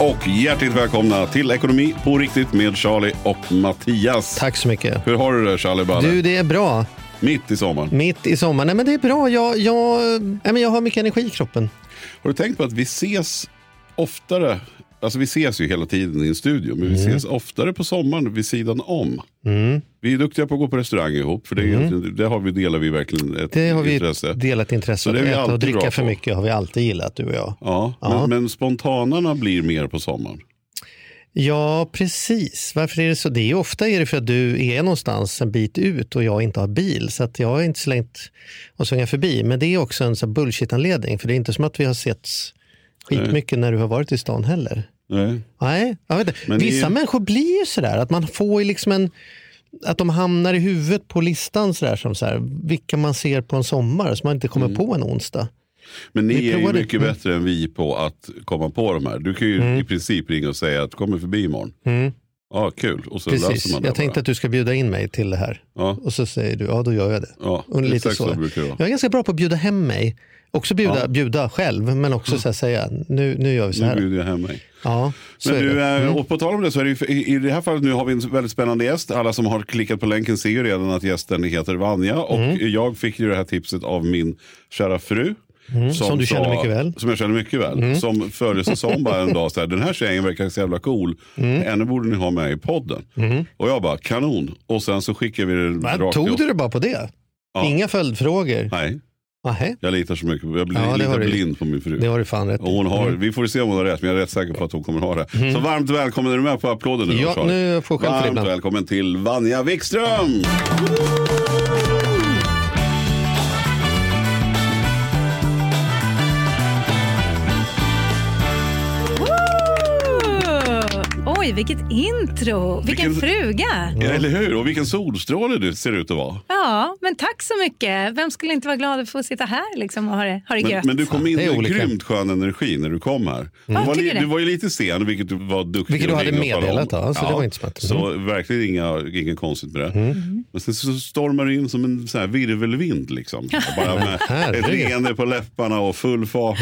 Och hjärtligt välkomna till Ekonomi på riktigt med Charlie och Mattias. Tack så mycket. Hur har du det Charlie Balle? Du, det är bra. Mitt i sommaren. Mitt i sommaren. Nej, men det är bra. Jag, jag, nej, men jag har mycket energi i kroppen. Har du tänkt på att vi ses oftare, alltså vi ses ju hela tiden i en studio, men vi Mm. ses oftare på sommaren vid sidan om. Vi är duktiga på att gå på restaurang ihop, för det, är egentligen, det har vi, delar vi verkligen ett Mm. Det har vi intresse. delat intresse Så av. det är vi Äta och alltid bra dricka för på. mycket har vi alltid gillat, du och jag. Ja, Ja. Men, men spontanarna blir mer på sommaren. Ja, precis. Varför är det så? Det är ofta är det för att du är någonstans en bit ut och jag inte har bil. Så att jag har inte slängt och svänga förbi. Men det är också en sån här bullshit-anledning. För det är inte som att vi har sett skitmycket när du har varit i stan heller. Nej. Nej, jag vet inte. Men det Vissa ju- människor blir ju sådär att man får liksom en att de hamnar i huvudet på listan sådär som så här, vilka man ser på en sommar som man inte kommer Mm. på en onsdag. Men ni Vi är ju mycket Mm. bättre än vi på att komma på de här. Du kan ju i princip ringa och säga att kommer förbi imorgon. Mm. Ja, kul. Och så Precis. löser man det Jag tänkte bara. att du ska bjuda in mig till det här. Ja, Och så säger du, ja då gör jag det. ja Och lite exakt så. så. brukar det vara. Jag är ganska bra på att bjuda hem mig. Också bjuda, Ja. Mm. bjuda själv, men också så här säga, nu, nu gör vi så Nu här. bjuder jag hem mig. Ja, Men du, det. Mm. eh, och på tal om det så är det ju, i, i det här fallet nu har vi en väldigt spännande gäst. Alla som har klickat på länken ser ju redan att gästen heter Vanja. Och Mm. jag fick ju det här tipset av min kära fru. Som du känner mycket väl. Som jag känner mycket väl. Mm. Som förra säsong bara en dag så här, den här tjejen verkar så jävla cool. Mm. Henne borde ni ha med i podden. Och jag bara, kanon. Och sen så skickade vi den Men, rakt tog du det bara på det? Ja. Inga följdfrågor? Nej, Nähä, jag litar så mycket. Jag blir Ja, det lite blind på min fru. det har du fan rätt Och hon har, Mm. Vi får se om hon har rätt, men jag är rätt säker på att hon kommer ha det. Så varmt välkommen, är du med på applåden nu? Ja, nu får jag det Varmt välkommen till Vanja Wikström! Woo! Vilket intro! Vilken, Vilken- fruga! Ja, eller hur? Och vilken solstråle du ser ut att vara. Ja, men tack så mycket. Vem skulle inte vara glad att få sitta här liksom, och ha det, ha det Men, gött? men du kom in Det är med olika. grymt skön energi när du kom här. Du, Ja, var li, du var ju lite sen, vilket du var duktig Vilket du hade och meddelat, ja, så det var inte smart. Så verkligen inga, inget konstigt med det. Mm. Men sen så stormar du in som en sån här virvelvind. Liksom. Bara med ett. Mm. leende på läpparna och full fart.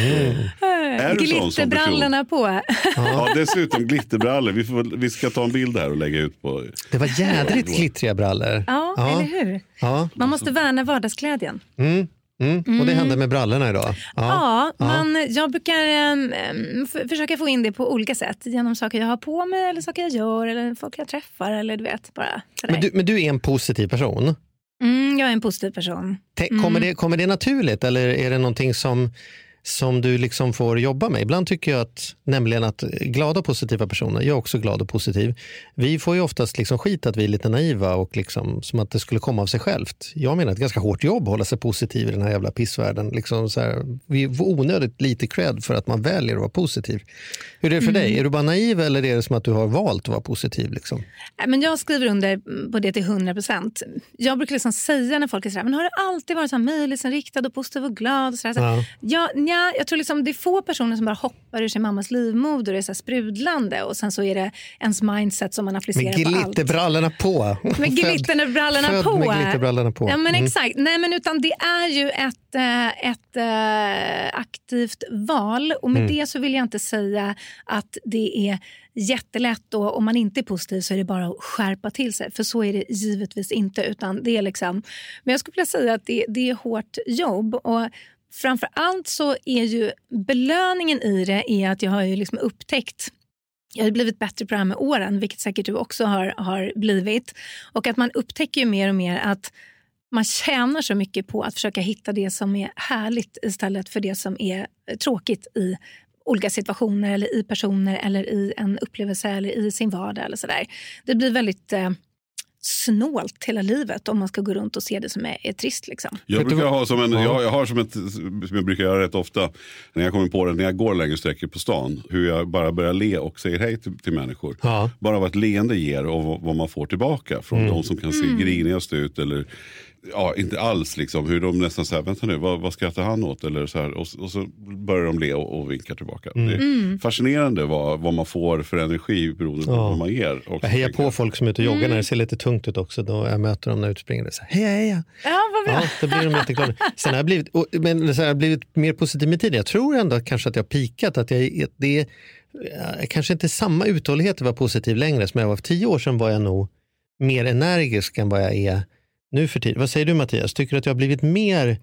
Är du sån som person? Glitterbrallorna på. Ja, dessutom glitterbrallor. Vi, får, vi ska ta en bild här och lägga ut på... Det var jädrigt glittriga brallor. Ja, eller hur? Ja. Man måste värna vardagsglädjen. Mm. Mm. Och det hände med brallorna idag. Ja, man, jag brukar em, em, f- försöka få in det på olika sätt. Genom saker jag har på mig, eller saker jag gör, eller folk jag träffar. Eller du vet, bara. Men, du, men du är en positiv person. Mm, jag är en positiv person. Kommer, det, kommer det naturligt eller är det någonting som, som du liksom får jobba med? Ibland tycker jag att, nämligen att glada och positiva personer, jag är också glad och positiv, vi får ju oftast liksom skit att vi är lite naiva och liksom, som att det skulle komma av sig självt. Jag menar ett ganska hårt jobb att hålla sig positiv i den här jävla pissvärlden. Liksom så här, vi får onödigt lite cred för att man väljer att vara positiv. Hur är det för dig? Är du bara naiv eller är det som att du har valt att vara positiv? Liksom? Nej, Men jag skriver under på det till 100 procent. Jag brukar liksom säga när folk är sådär, men har du alltid varit så här möjlighetsinriktad och positiv och glad? Och sådär. Ja. Ja, nja, jag tror liksom det är få personer som bara hoppar ur sin mammas livmoder och är så sprudlande och sen så är det ens mindset som man Med applicerar på allt. glitterbrallorna på. Med glitterbrallorna född på. med glitterbrallorna på. Ja, men Mm. exakt. Nej, men utan det är ju ett, eh, ett eh, aktivt val. Och med Mm. det så vill jag inte säga att det är jättelätt och om man inte är positiv så är det bara att skärpa till sig. För så är det givetvis inte. Utan det är liksom, men jag skulle vilja säga att det, det är hårt jobb. Och framför allt så är ju belöningen i det är att jag har ju liksom upptäckt jag har blivit bättre på det här med åren, vilket säkert du också har, har blivit. Och att man upptäcker ju mer och mer att man tjänar så mycket på att försöka hitta det som är härligt istället för det som är tråkigt i olika situationer eller i personer eller i en upplevelse eller i sin vardag. eller så där. Det blir väldigt eh, snålt hela livet om man ska gå runt och se det som är, är trist. Liksom. Jag brukar ha som en, jag, jag har som ett, som jag brukar göra rätt ofta, när jag kommer på det, när jag går längre sträckor på stan, hur jag bara börjar le och säger hej till, till människor. Ja. Bara vad ett leende ger och vad, vad man får tillbaka från de som kan se grinigast ut eller ja, inte alls liksom, hur de nästan säger, vänta nu, vad, vad skrattar han åt? Eller så här, och, och så börjar de le och, och vinkar tillbaka. Det är fascinerande vad, vad man får för energi beroende på Ja. vad man ger. också, Jag hejar på folk som är ute och joggar när det ser lite tungt ut också. Då jag möter dem när jag utspringer. Så här, heja, heja. Ja, vad bra. Ja, då blir de jätteglada. Sen har jag blivit, och- men så har jag blivit mer positiv med tiden. Jag tror ändå kanske att jag har pikat. Att jag, det är, jag kanske inte samma uthållighet att vara positiv längre som jag var för tio år sedan var jag nog mer energisk än vad jag är nu för tiden. Vad säger du Mattias? Tycker du att jag har blivit mer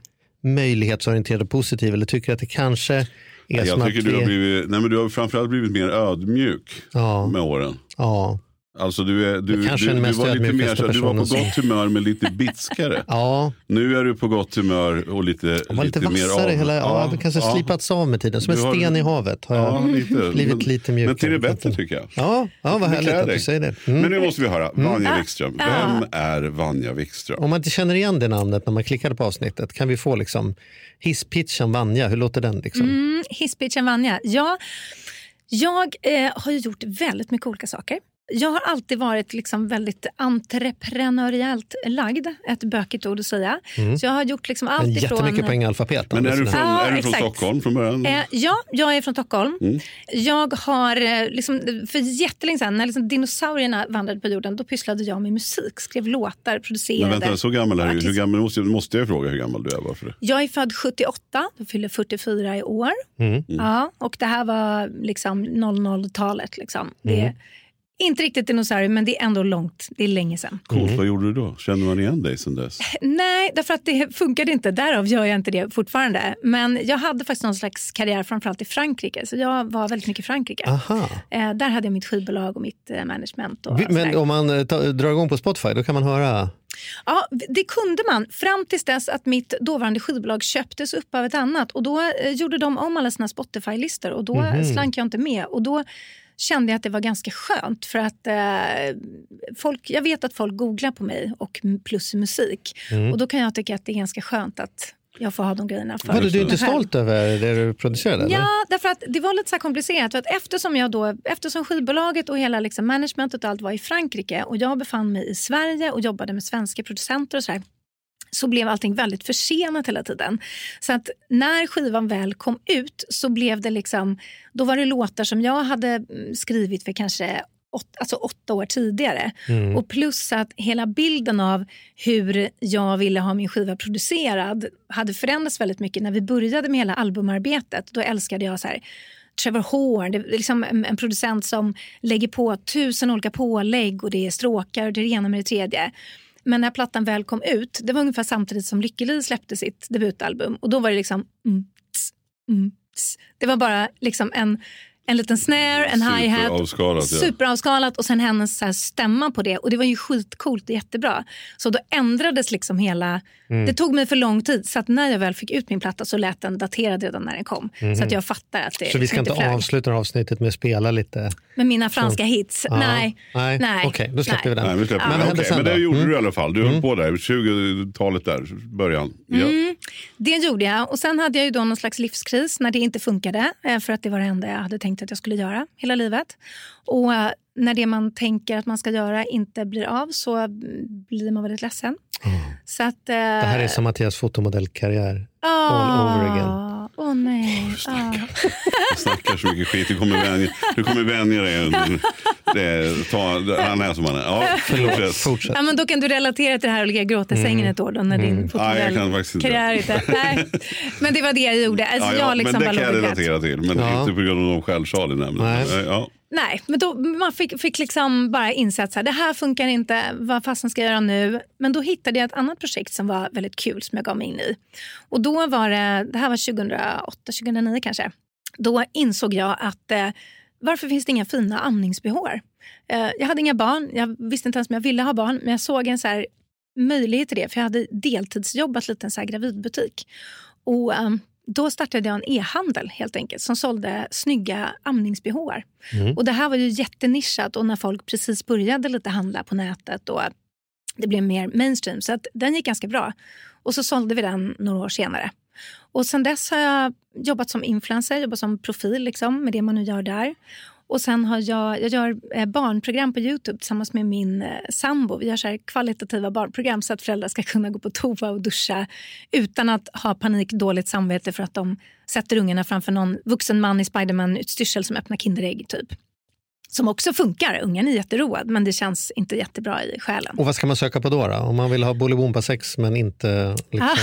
möjlighetsorienterad och positiv eller tycker du att det kanske är jag. som Jag att tycker du har, vi- blivit, nej men du har framförallt blivit mer ödmjuk Ja, med åren. ja, Alltså du, är, du, du, du var lite mer så, du var på gott humör men lite bitskare. ja. Nu är du på gott humör och lite, var lite, mer av. Hela, ja, det kanske ja. slipats av med tiden. Som Du en har- sten i havet har Ja, jag lite. blivit men, lite mjukare. Men till det bättre tycker jag. Ja, ja vad härligt att du säger det. Mm. Men nu måste vi höra, Vanja Ah, Wikström. Vem är Vanja Wikström? Om man inte känner igen det namnet när man klickade på avsnittet, kan vi få liksom hisspitchen Vanja? Hur låter den? Liksom? Mm, hisspitchen Vanja. Ja, jag eh, har ju gjort väldigt mycket olika saker. Jag har alltid varit liksom väldigt entreprenöriellt lagd, ett bökigt ord att säga. Så jag har gjort liksom allt Men ifrån... jättemycket poäng i alfabet. Men är du från, Ja, är du från. Stockholm från början? Eh, ja, jag är från Stockholm. Mm. Jag har, eh, liksom, för jättelänge sedan, när liksom dinosaurierna vandrade på jorden, då pysslade jag med musik. Skrev låtar, producerade. Men vänta, så gammal är du. Hur gammal måste, måste jag fråga hur gammal du är? Varför? Jag är född 78, jag fyller 44 i år. Mm. Ja, och det här var liksom 00-talet. Liksom. Det Mm. Inte riktigt dinosaurier, men det är ändå långt. Det är länge sedan. Coolt, Mm. vad gjorde du då? Kände man igen dig sen dess? Nej, därför att det funkade inte. Därav gör jag inte det fortfarande. Men jag hade faktiskt någon slags karriär framförallt i Frankrike. Så jag var väldigt mycket i Frankrike. Aha. Eh, där hade jag mitt skivbolag och mitt eh, management. Och Men sådär. om man eh, ta, drar igång på Spotify, då kan man höra... Ja, det kunde man fram tills dess att mitt dåvarande skivbolag köptes upp av ett annat. Och Då eh, gjorde de om alla sina Spotify-listor och då Mhm. slank jag inte med. Och Då kände jag att det var ganska skönt. För att eh, folk, Jag vet att folk googlar på mig och plus musik. Mm. Och Då kan jag tycka att det är ganska skönt att jag får ha de grejerna för Var du inte stolt över det du producerade? Eller? Ja, därför att det var lite så komplicerat. För att eftersom, jag då, eftersom skivbolaget och hela liksom managementet och allt var i Frankrike och jag befann mig i Sverige och jobbade med svenska producenter och så här, så blev allting väldigt försenat hela tiden. Så att när skivan väl kom ut så blev det liksom, då var det låtar som jag hade mm, skrivit för kanske åt, alltså åtta år tidigare. Mm. Och plus att hela bilden av hur jag ville ha min skiva producerad hade förändrats väldigt mycket. När vi började med hela albumarbetet, då älskade jag så här Trevor Horn, det är liksom en, en producent som lägger på tusen olika pålägg och det är stråkar och det ena med det tredje. Men när plattan väl kom ut, det var ungefär samtidigt som Lykke Li släppte sitt debutalbum och då var det liksom mm, tss, mm, tss. Det var bara liksom en, en liten snare, en hi-hat Superavskalat, ja. Och sen hennes så här stämma på det. Och Det var ju skitcoolt och jättebra. Så då ändrades liksom hela... Mm. Det tog mig för lång tid. Så att när jag väl fick ut min platta så lät den daterad redan när den kom. Så att jag fattar att det Mhm. Så vi ska inte flög. avsluta avsnittet med att spela lite? Med mina franska hits? Ja. Nej. Nej, Nej. Okej, då släpper Nej. vi den. Nej, vi släpper Men hände Okej, sen men det gjorde Mm. du i alla fall. Du höll på där, 20-talet där, början. Ja. Mm, det gjorde jag. Och Sen hade jag ju då någon slags livskris när det inte funkade. eh, För att Det var det enda jag hade tänkt att jag skulle göra hela livet. Och eh, När det man tänker att man ska göra inte blir av så mm, blir man väldigt ledsen. Så att, Det här är som Mattias fotomodellkarriär. all over again. Åh nej. Ah. Jag snackar så mycket skit. Du kommer vänja, du kommer vänja dig. under- Det, ta, han är som han är. Ja, fortsätt. Fortsätt. Ja, men då kan du relatera till det här och ligga och gråta i sängen ett år då, när din Mm. Nej, jag kan faktiskt inte. Nej. Men det var det jag gjorde. Alltså, Ja, ja, jag liksom men det kan jag relatera till. Men Ja. inte på grund av de självsal i nämnden. Nej. Ja. Nej, men då, man fick, fick liksom bara inse att så här, det här funkar inte, vad fasen ska jag göra nu? Men då hittade jag ett annat projekt som var väldigt kul som jag gav mig in i. Och då var det, det här var 2008, 2009 kanske. Då insåg jag att eh, varför finns det inga fina amningsbehår? Eh, jag hade inga barn, jag visste inte ens om jag ville ha barn, men jag såg en så här möjlighet till det. För jag hade deltidsjobbat lite i en så här gravidbutik. Och, ehm, då startade jag en e-handel helt enkelt som sålde snygga amningsbehåar. Och det här var ju jättenischat och när folk precis började lite handla på nätet och det blev mer mainstream. Så att den gick ganska bra. Och så sålde vi den några år senare. Och sen dess har jag jobbat som influencer, jobbat som profil liksom, med det man nu gör där. Och sen har jag, jag gör eh, barnprogram på Youtube tillsammans med min eh, sambo. Vi gör så kvalitativa barnprogram så att föräldrar ska kunna gå på toa och duscha utan att ha panik, dåligt samvete för att de sätter ungarna framför någon vuxen man i Spiderman-utstyrsel som öppnar Kinderägg. Typ. Som också funkar. Ungen är jätteroad men det känns inte jättebra i själen. Och vad ska man söka på då? då? Om man vill ha Bolibompa-sex men inte... Liksom...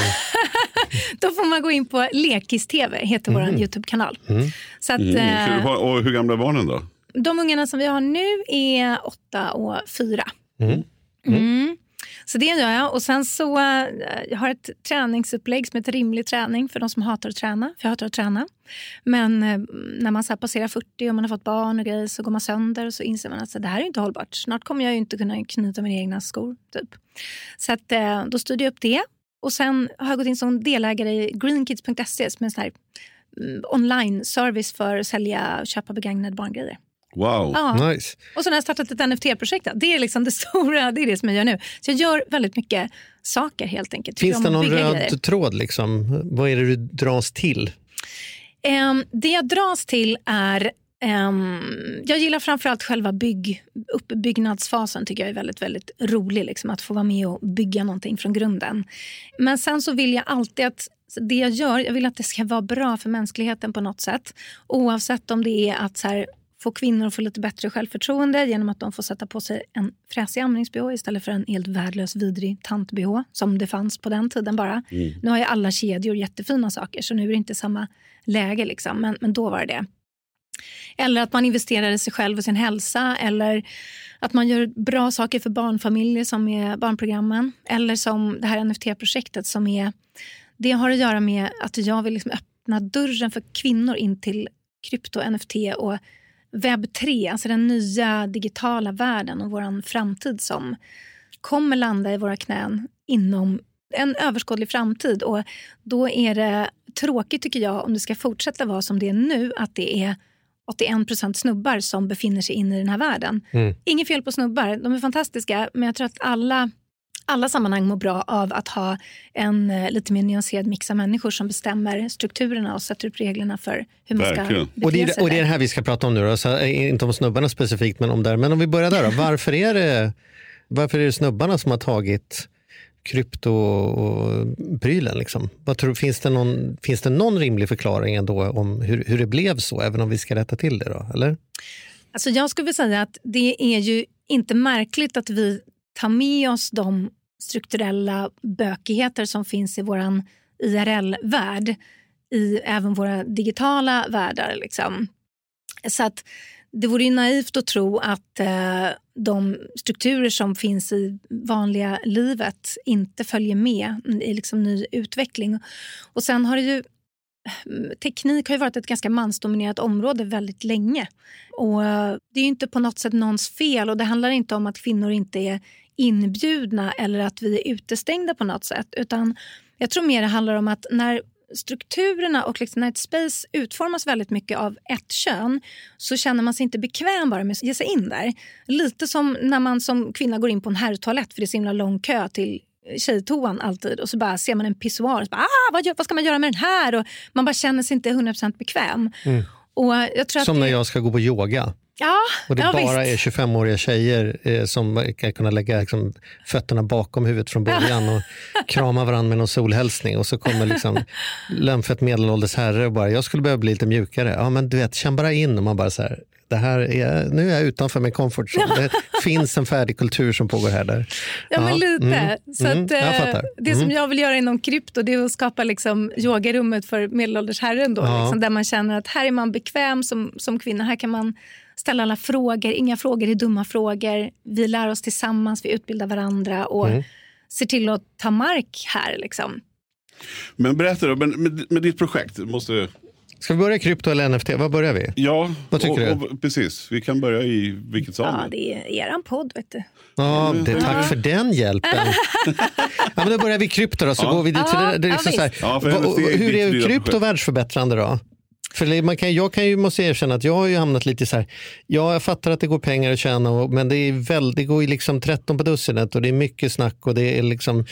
Då får man gå in på Lekis-TV, heter vår Youtube-kanal. Så att, Mm. eh, Hur- Och hur gamla är barnen då? De ungarna som vi har nu är åtta och fyra. Mm. Så det gör jag. Och sen så, eh, jag har ett träningsupplägg som heter rimlig träning för de som hatar att träna. För jag hatar att träna. Men eh, när man så här passerar 40 och man har fått barn och grejer så går man sönder och så inser man att så, det här är inte hållbart. Snart kommer jag ju inte kunna knyta mina egna skor. Typ. Så att, då styrde jag upp det. Och sen har jag gått in som delägare i greenkids.se som är en sån här mm, online-service för att sälja och köpa begagnade barngrejer. Wow. Ja. Nice. Och sen har jag startat ett NFT-projekt. Det är liksom det stora, det är det som jag gör nu. Så jag gör väldigt mycket saker helt enkelt. Finns det någon röd grejer. tråd? Liksom? Vad är det du dras till? Ehm, det jag dras till är ehm, jag gillar framförallt själva bygg, uppbyggnadsfasen. tycker jag är väldigt, väldigt rolig. Liksom, att få vara med och bygga någonting från grunden. Men sen så vill jag alltid att det jag gör, jag vill att det ska vara bra för mänskligheten på något sätt. Oavsett om det är att så här, få kvinnor att få lite bättre självförtroende genom att de får sätta på sig en fräsig amnings-bh istället för en helt värdelös vidrig tant-bh som det fanns på den tiden bara. Nu har ju alla kedjor jättefina saker så nu är det inte samma läge liksom. men, men då var det det. Eller att man investerar i sig själv och sin hälsa. Eller att man gör bra saker för barnfamiljer som är barnprogrammen. Eller som det här NFT-projektet som är... Det har att göra med att jag vill liksom öppna dörren för kvinnor in till krypto, NFT och webb 3. Alltså den nya digitala världen och vår framtid som kommer landa i våra knän inom en överskådlig framtid. Och då är det tråkigt tycker jag om det ska fortsätta vara som det är nu att det är 81% snubbar som befinner sig inne i den här världen. Inget fel på snubbar, de är fantastiska men jag tror att alla, alla sammanhang mår bra av att ha en eh, lite mer nyanserad mix av människor som bestämmer strukturerna och sätter upp reglerna för hur man ska Verkligen. bete Och det, sig. är, och det är det här vi ska prata om nu. Då. Så, eh, inte om snubbarna specifikt, men om där. Men om vi börjar där. Då. Varför, är det, varför är det snubbarna som har tagit kryptoprylen. Liksom? Vad tror, finns, det någon, finns det någon rimlig förklaring ändå om hur, hur det blev så, även om vi ska rätta till det? Då, eller? Alltså jag skulle vilja säga att det är ju inte märkligt att vi tar med oss de strukturella bökigheter som finns i vår IRL-värld i även våra digitala världar. Liksom. Så att det vore ju naivt att tro att eh, de strukturer som finns i vanliga livet inte följer med i liksom ny utveckling. Och sen har det ju mm, teknik har ju varit ett ganska mansdominerat område väldigt länge. Och eh, Det är ju inte på något sätt någons fel och det handlar inte om att kvinnor inte är inbjudna eller att vi är utestängda på något sätt. Utan jag tror mer det handlar om att när strukturerna och liksom när ett space utformas väldigt mycket av ett kön så känner man sig inte bekväm bara med att ge sig in där. Lite som när man som kvinna går in på en herrtoalett för det är så himla lång kö till tjejtoan alltid och så bara ser man en pissoar och så bara, ah, vad, vad ska man göra med den här? Och man bara känner sig inte 100% bekväm. Och jag tror att Som det, när jag ska gå på yoga. Ja, Och det ja, bara visst. är 25-åriga tjejer eh, som verkar kunna lägga liksom, fötterna bakom huvudet från början och krama varandra med någon solhälsning. Och så kommer liksom lömfett medelålders herre och bara, jag skulle behöva bli lite mjukare. Ja men du vet, känn bara in och man bara så här, det här är, nu är jag utanför min comfort zone. Det finns en färdig kultur som pågår här. Där. Ja, men lite. mm, så mm, att, fattar. Det som jag vill göra inom krypto det är att skapa liksom yogarummet för medelålders herren. Då, Ja. liksom, där man känner att här är man bekväm som, som kvinna. Här kan man ställa alla frågor. Inga frågor är dumma frågor. Vi lär oss tillsammans, vi utbildar varandra och Mm. ser till att ta mark här. Liksom. Men berätta då, men med, med ditt projekt, måste Ska vi börja krypto eller NFT? Vad börjar vi? Ja, Vad tycker och, och, precis. Vi kan börja i vilket som. Ja, det är eran podd, vet du. Ja, det, tack för den hjälpen. ja, men då börjar vi krypto då, så Ja. går vi dit. För Ja, det, det är liksom ja, så här. Ja, hur är krypto världsförbättrande då? För man kan, jag kan ju, måste erkänna att jag har ju hamnat lite så här, ja jag fattar att det går pengar att tjäna, och, men det, är väl, det går ju liksom 13 på dussinet och det är mycket snack och det är liksom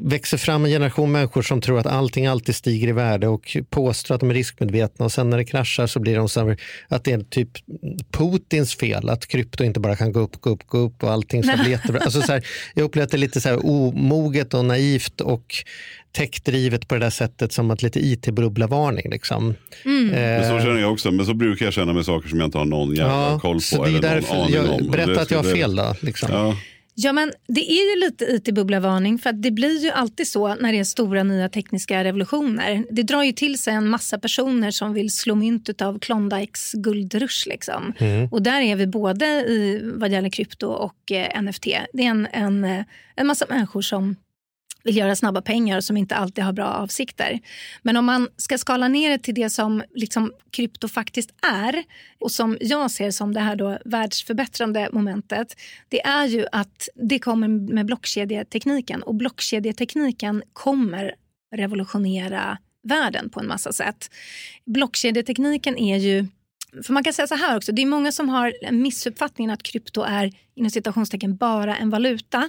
växer fram en generation människor som tror att allting alltid stiger i värde och påstår att de är riskmedvetna och sen när det kraschar så blir de så att det är typ Putins fel att krypto inte bara kan gå upp, gå upp, gå upp och allting ska bli jättebra. Alltså så här, jag upplever att det är lite så här omoget och naivt och techdrivet på det där sättet som att lite it-bubbla-varning. Liksom. Mm. Men så Eh, känner jag också, men så brukar jag känna med saker som jag inte har någon jävla ja, koll på så det är eller någon därför aning jag, om. Berätta det att jag har fel då. Liksom. Ja, Ja, men det är ju lite it-bubbla-varning för att det blir ju alltid så när det är stora nya tekniska revolutioner. Det drar ju till sig en massa personer som vill slå mynt av Klondikes guldrush. Liksom. Och där är vi både i vad gäller krypto och eh, NFT. Det är en, en, eh, en massa människor som vill göra snabba pengar och som inte alltid har bra avsikter. Men om man ska skala ner det till det som liksom krypto faktiskt är och som jag ser som det här då världsförbättrande momentet det är ju att det kommer med blockkedjetekniken och blockkedjetekniken kommer revolutionera världen på en massa sätt. Blockkedjetekniken är ju för man kan säga så här också, det är många som har en missuppfattning att krypto är inom citationstecken bara en valuta.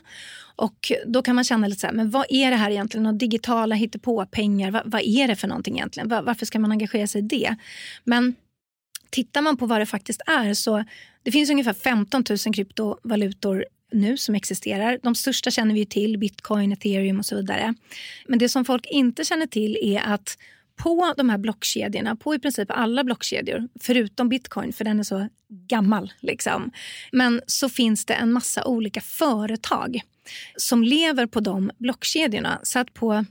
Och då kan man känna lite så här, men vad är det här egentligen? Några digitala hittepåpengar? vad, vad är det för någonting egentligen? Var, varför ska man engagera sig i det? Men tittar man på vad det faktiskt är så det finns ungefär 15 000 kryptovalutor nu som existerar. De största känner vi till, bitcoin, ethereum och så vidare. Men det som folk inte känner till är att på de här blockkedjorna, på i princip alla blockkedjor, förutom bitcoin för den är så gammal, liksom. men så finns det en massa olika företag som lever på de blockkedjorna. Så att på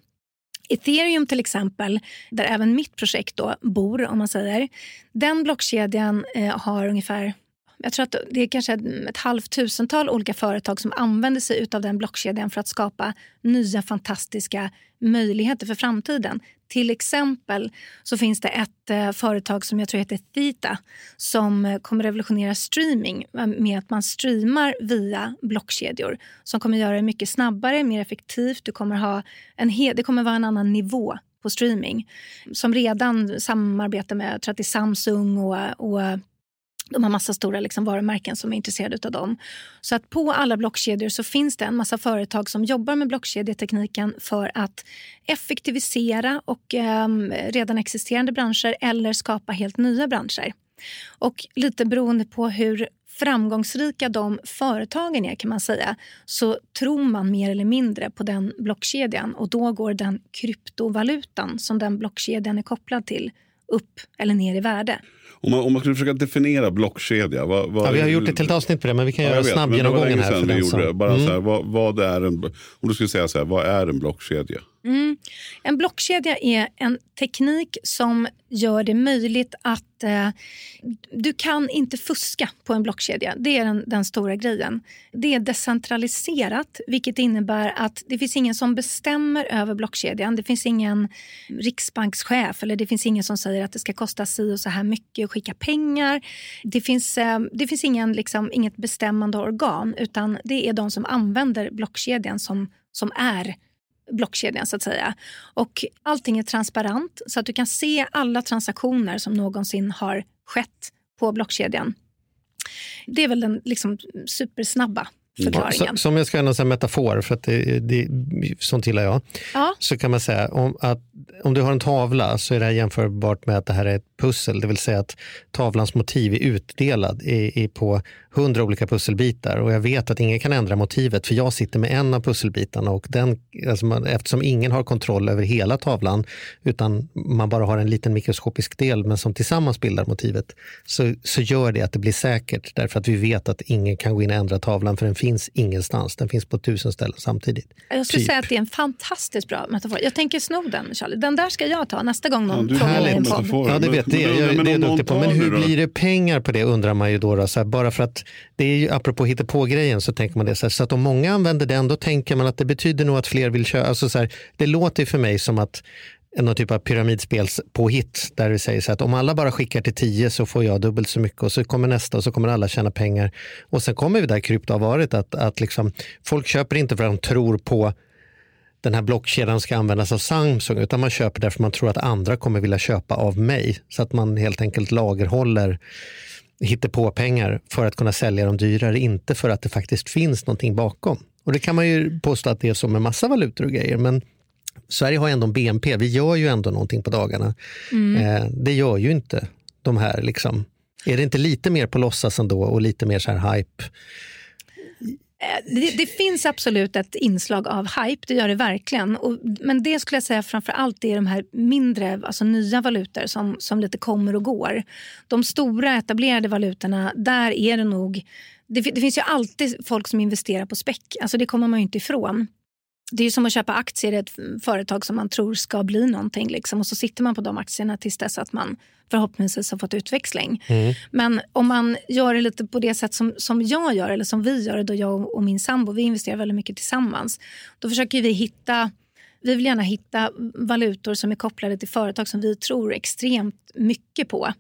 Ethereum till exempel, där även mitt projekt då bor, om man säger, den blockkedjan eh, har ungefär jag tror att det är kanske ett, halvtusental olika företag som använder sig av den blockkedjan för att skapa nya fantastiska möjligheter för framtiden. Till exempel så finns det ett eh, företag som jag tror heter Theta som eh, kommer revolutionera streaming eh, med att man streamar via blockkedjor som kommer göra det mycket snabbare, mer effektivt. Du kommer ha en det kommer vara en annan nivå på streaming som redan samarbetar med jag tror att det är Samsung och, och de har massa stora liksom varumärken som är intresserade av dem. Så att på alla blockkedjor så finns det en massa företag som jobbar med blockkedjetekniken för att effektivisera och eh, redan existerande branscher eller skapa helt nya branscher. Och lite beroende på hur framgångsrika de företagen är kan man säga så tror man mer eller mindre på den blockkedjan och då går den kryptovalutan som den blockkedjan är kopplad till upp eller ner i värde. Om man, om man skulle försöka definiera blockkedja. Vad, vad Ja, vi har gjort ett helt avsnitt på det, men vi kan Ja, göra vet, snabb genomgången här. För den som. Bara Mm. så här, vad, vad är en, om du skulle säga så här, vad är en blockkedja? Mm. En blockkedja är en teknik som gör det möjligt att... Eh, du kan inte fuska på en blockkedja. Det är den, den stora grejen. Det är decentraliserat, vilket innebär att det finns ingen som bestämmer över blockkedjan. Det finns ingen riksbankschef eller det finns ingen som säger att det ska kosta si och så här mycket att skicka pengar. Det finns, eh, det finns ingen, liksom, inget bestämmande organ utan det är de som använder blockkedjan som, som är blockkedjan så att säga. Och allting är transparent så att du kan se alla transaktioner som någonsin har skett på blockkedjan. Det är väl den liksom supersnabba förklaringen. Så, som jag ska använda en metafor, för att det, det, sånt gillar jag, Ja. så kan man säga om, att om du har en tavla så är det här jämförbart med att det här är ett pussel, det vill säga att tavlans motiv är utdelad i, i på hundra olika pusselbitar och jag vet att ingen kan ändra motivet för jag sitter med en av pusselbitarna och den, alltså man, eftersom ingen har kontroll över hela tavlan utan man bara har en liten mikroskopisk del men som tillsammans bildar motivet så, så gör det att det blir säkert därför att vi vet att ingen kan gå in och ändra tavlan för den finns ingenstans, den finns på tusen ställen samtidigt. Jag skulle Typ. säga att det är en fantastiskt bra metafor. Jag tänker sno den, Charlie. Den där ska jag ta nästa gång någon Ja, frågar mig. Ja, det vet Men- det. men- Jag, men det är jag duktig på. Men hur blir det pengar på det undrar man ju då. då så här, bara för att det är ju apropå hittepå-grejen så tänker man det. Så, här, så att om många använder den då tänker man att det betyder nog att fler vill köpa. Alltså så här, det låter ju för mig som att någon typ av pyramidspelspåhitt där det säger så att om alla bara skickar till 10 så får jag dubbelt så mycket och så kommer nästa och så kommer alla tjäna pengar. Och sen kommer vi där krypto har varit att, att liksom, folk köper inte för att de tror på den här blockkedjan ska användas av Samsung utan man köper därför man tror att andra kommer vilja köpa av mig. Så att man helt enkelt lagerhåller på pengar för att kunna sälja dem dyrare, inte för att det faktiskt finns någonting bakom. Och Det kan man ju påstå att det är så med massa valutor och grejer, men Sverige har ändå en BNP, vi gör ju ändå någonting på dagarna. Eh, det gör ju inte de här. Liksom. Är det inte lite mer på låtsas ändå och lite mer så här hype? Eh, det, det finns absolut ett inslag av hype, det gör det verkligen. Och, men det skulle jag säga framför allt är de här mindre, alltså nya valutor som, som lite kommer och går. De stora etablerade valutorna, där är det nog... Det, det finns ju alltid folk som investerar på späck, alltså det kommer man ju inte ifrån. Det är ju som att köpa aktier i ett företag som man tror ska bli någonting. Liksom. Och så sitter man på de aktierna tills dess att man förhoppningsvis har fått utväxling. Men om man gör det lite på det sätt som, som jag gör, eller som vi gör, då jag och min sambo, vi investerar väldigt mycket tillsammans. Då försöker vi hitta vi vill gärna hitta valutor som är kopplade till företag som vi tror extremt mycket på.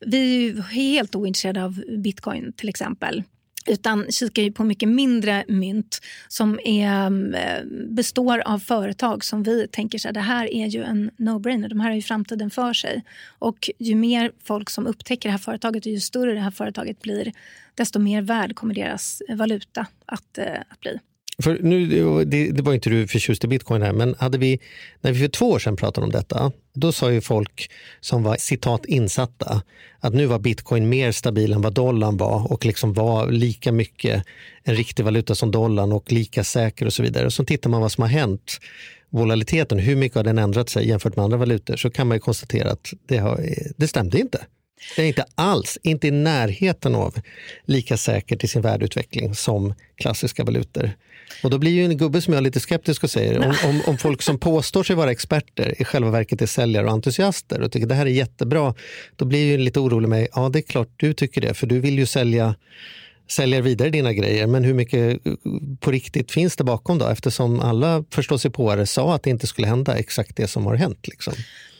Vi är helt ointresserade av bitcoin till exempel utan kikar ju på mycket mindre mynt som är, mm, eh, består av företag som vi tänker så här, det här är ju en no-brainer. De här har ju framtiden för sig. Och ju mer folk som upptäcker det här företaget och ju större det här företaget blir desto mer värd kommer deras valuta att, eh, att bli. För nu, det, det var inte du förtjust i bitcoin här, men hade vi, när vi för två år sedan pratade om detta, då sa ju folk som var citat insatta att nu var bitcoin mer stabil än vad dollarn var och liksom var lika mycket en riktig valuta som dollarn och lika säker och så vidare. Och så tittar man vad som har hänt, volatiliteten, hur mycket har den ändrat sig jämfört med andra valutor, så kan man ju konstatera att det, har, det stämde inte. Det är inte alls, inte i närheten av lika säkert i sin värdeutveckling som klassiska valutor. Och då blir ju en gubbe som jag är lite skeptisk och säger, om, om, om folk som påstår sig vara experter i själva verket är säljare och entusiaster och tycker det här är jättebra, då blir ju ju lite orolig med, ja det är klart du tycker det, för du vill ju sälja säljer vidare dina grejer, men hur mycket på riktigt finns det bakom då? Eftersom alla förståsigpåare sa att det inte skulle hända exakt det som har hänt. Liksom.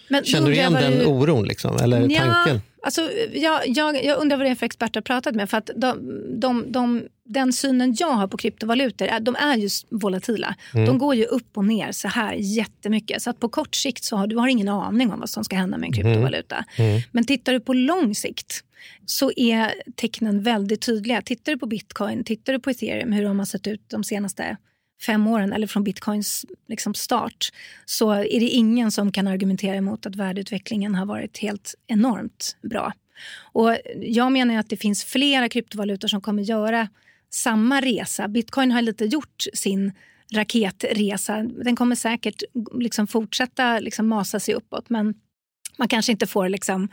Men Känner du igen den vad oron liksom, eller Ja, tanken? Alltså, jag, jag, jag undrar vad det är för experter jag pratat med. För att de, de, de, den synen jag har på kryptovalutor de är just volatila. De går ju upp och ner så här jättemycket. Så att på kort sikt så har du har ingen aning om vad som ska hända med en kryptovaluta. Men tittar du på lång sikt så är tecknen väldigt tydliga. Tittar du på bitcoin, tittar du på ethereum, hur de har sett ut de senaste fem åren eller från bitcoins liksom start så är det ingen som kan argumentera emot att värdeutvecklingen har varit helt enormt bra. Och jag menar att det finns flera kryptovalutor som kommer göra samma resa. Bitcoin har lite gjort sin raketresa. Den kommer säkert liksom fortsätta liksom masa sig uppåt men man kanske inte får liksom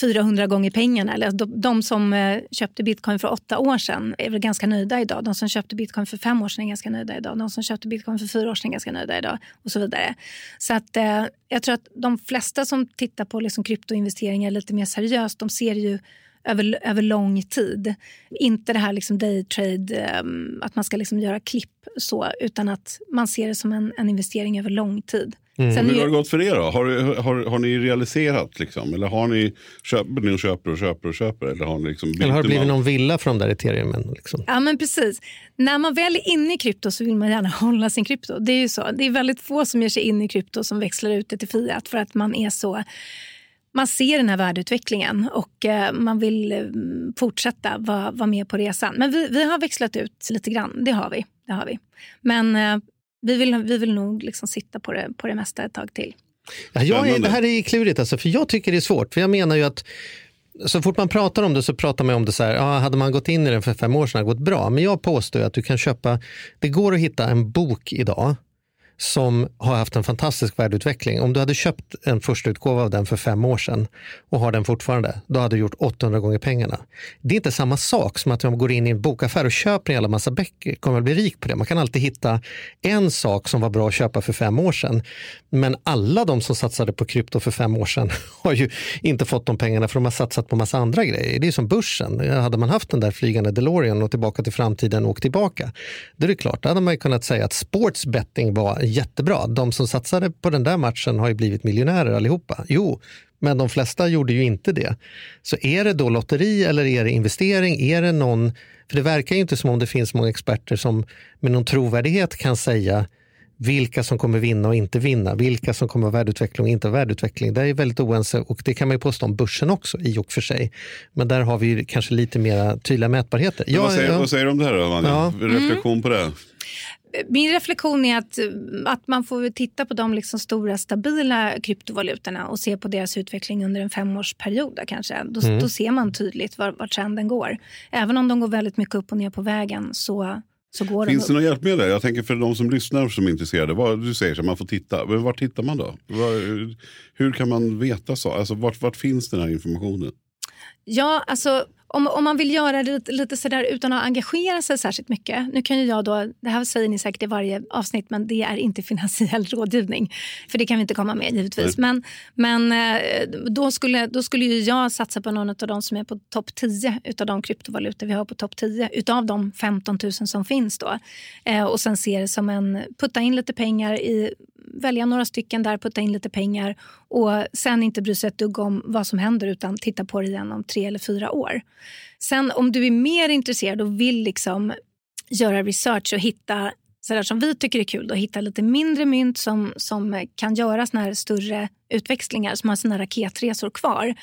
400 gånger pengarna. Eller de, de som eh, köpte bitcoin för åtta år sedan är väl ganska nöjda idag. De som köpte bitcoin för fem år sedan är ganska nöjda idag. De som köpte bitcoin för fyra år sedan är ganska nöjda idag. Och så vidare. Så att, eh, jag tror att de flesta som tittar på liksom kryptoinvesteringar lite mer seriöst, de ser ju över, över lång tid. Inte det här liksom daytrade, um, att man ska liksom göra klipp så, utan att man ser det som en, en investering över lång tid. Mm. Sen Hur har det gått för er då? Har, har, har ni realiserat liksom? Eller har ni, köper ni och köper och köper och köper? Eller har, ni liksom Eller har det blivit man- någon villa för de där ethereum? Liksom? Ja, men precis. När man väl är inne i krypto så vill man gärna hålla sin krypto. Det är ju så. Det är väldigt få som ger sig in i krypto som växlar ut det till fiat för att man är så... Man ser den här värdeutvecklingen och eh, man vill eh, fortsätta vara, vara med på resan. Men vi, vi har växlat ut lite grann, det har vi. Det har vi. Men eh, vi, vill, vi vill nog liksom sitta på det, på det mesta ett tag till. Ja, jag är, det här är klurigt, alltså, för jag tycker det är svårt. För jag menar ju att så fort man pratar om det så pratar man om det så här, ja, hade man gått in i den för fem år sedan hade det gått bra. Men jag påstår att du kan köpa, det går att hitta en bok idag som har haft en fantastisk värdeutveckling. Om du hade köpt en första utgåva av den för fem år sedan och har den fortfarande, då hade du gjort 800 gånger pengarna. Det är inte samma sak som att man går in i en bokaffär och köper en jävla massa böcker. kommer att bli rik på det. Man kan alltid hitta en sak som var bra att köpa för fem år sedan. Men alla de som satsade på krypto för fem år sedan har ju inte fått de pengarna för de har satsat på massa andra grejer. Det är som börsen. Hade man haft den där flygande DeLorean och tillbaka till framtiden och åkt tillbaka, då är det klart, då hade man ju kunnat säga att sportsbetting var jättebra. De som satsade på den där matchen har ju blivit miljonärer allihopa. Jo, men de flesta gjorde ju inte det. Så är det då lotteri eller är det investering? Är det någon, för det verkar ju inte som om det finns många experter som med någon trovärdighet kan säga vilka som kommer vinna och inte vinna, vilka som kommer vara värdeutveckling och inte värdeutveckling. Det är väldigt oense och det kan man ju påstå om börsen också i och för sig. Men där har vi ju kanske lite mer tydliga mätbarheter. Men vad, säger, vad säger du om det här då, Vanja? Ja. Reflektion på det? Min reflektion är att, att man får titta på de liksom stora stabila kryptovalutorna och se på deras utveckling under en femårsperiod. där Kanske. Då, Mm. då ser man tydligt var, var trenden går. Även om de går väldigt mycket upp och ner på vägen så, Finns de det upp. några hjälpmedel? Jag tänker för de som lyssnar som är intresserade. Vad, du säger att man får titta. Men var tittar man då? Var, hur kan man veta så? Alltså, vart, vart finns den här informationen? Ja, alltså om, om man vill göra det lite, lite sådär utan att engagera sig särskilt mycket. Nu kan ju jag då, det här säger ni säkert i varje avsnitt, men det är inte finansiell rådgivning. För det kan vi inte komma med givetvis. Men, men eh, då, skulle, då skulle ju jag satsa på någon av de som är på topp 10 utav de kryptovalutor vi har på topp 10 utav de 15 000 som finns då. Eh, och sen se det som en, putta in lite pengar i välja några stycken där, putta in lite pengar och sen inte bry sig ett dugg om vad som händer utan titta på det igen om tre eller fyra år. Sen om du är mer intresserad och vill liksom göra research och hitta sådär som vi tycker är kul, då, hitta lite mindre mynt som, som kan göra såna här större utväxlingar, som har sina raketresor kvar.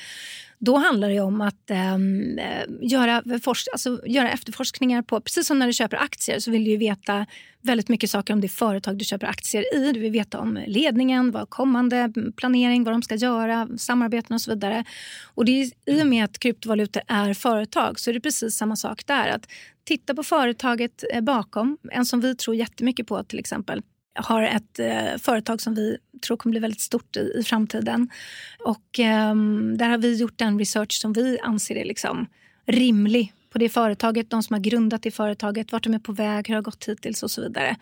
Då handlar det om att ehm, eh, göra, forsk- alltså, göra efterforskningar på... Precis som när du köper aktier så vill du ju veta väldigt mycket saker om det företag du köper aktier i. Du vill veta om ledningen, vad kommande planering, vad de ska göra, samarbeten och så vidare. Och det är, I och med att kryptovalutor är företag så är det precis samma sak där. Att titta på företaget eh, bakom, en som vi tror jättemycket på till exempel har ett eh, företag som vi tror kommer bli väldigt stort i, i framtiden. Och eh, där har vi gjort den research som vi anser är liksom rimlig på det företaget, de som har grundat det företaget, vart de är på väg, hur det har gått hittills och så vidare.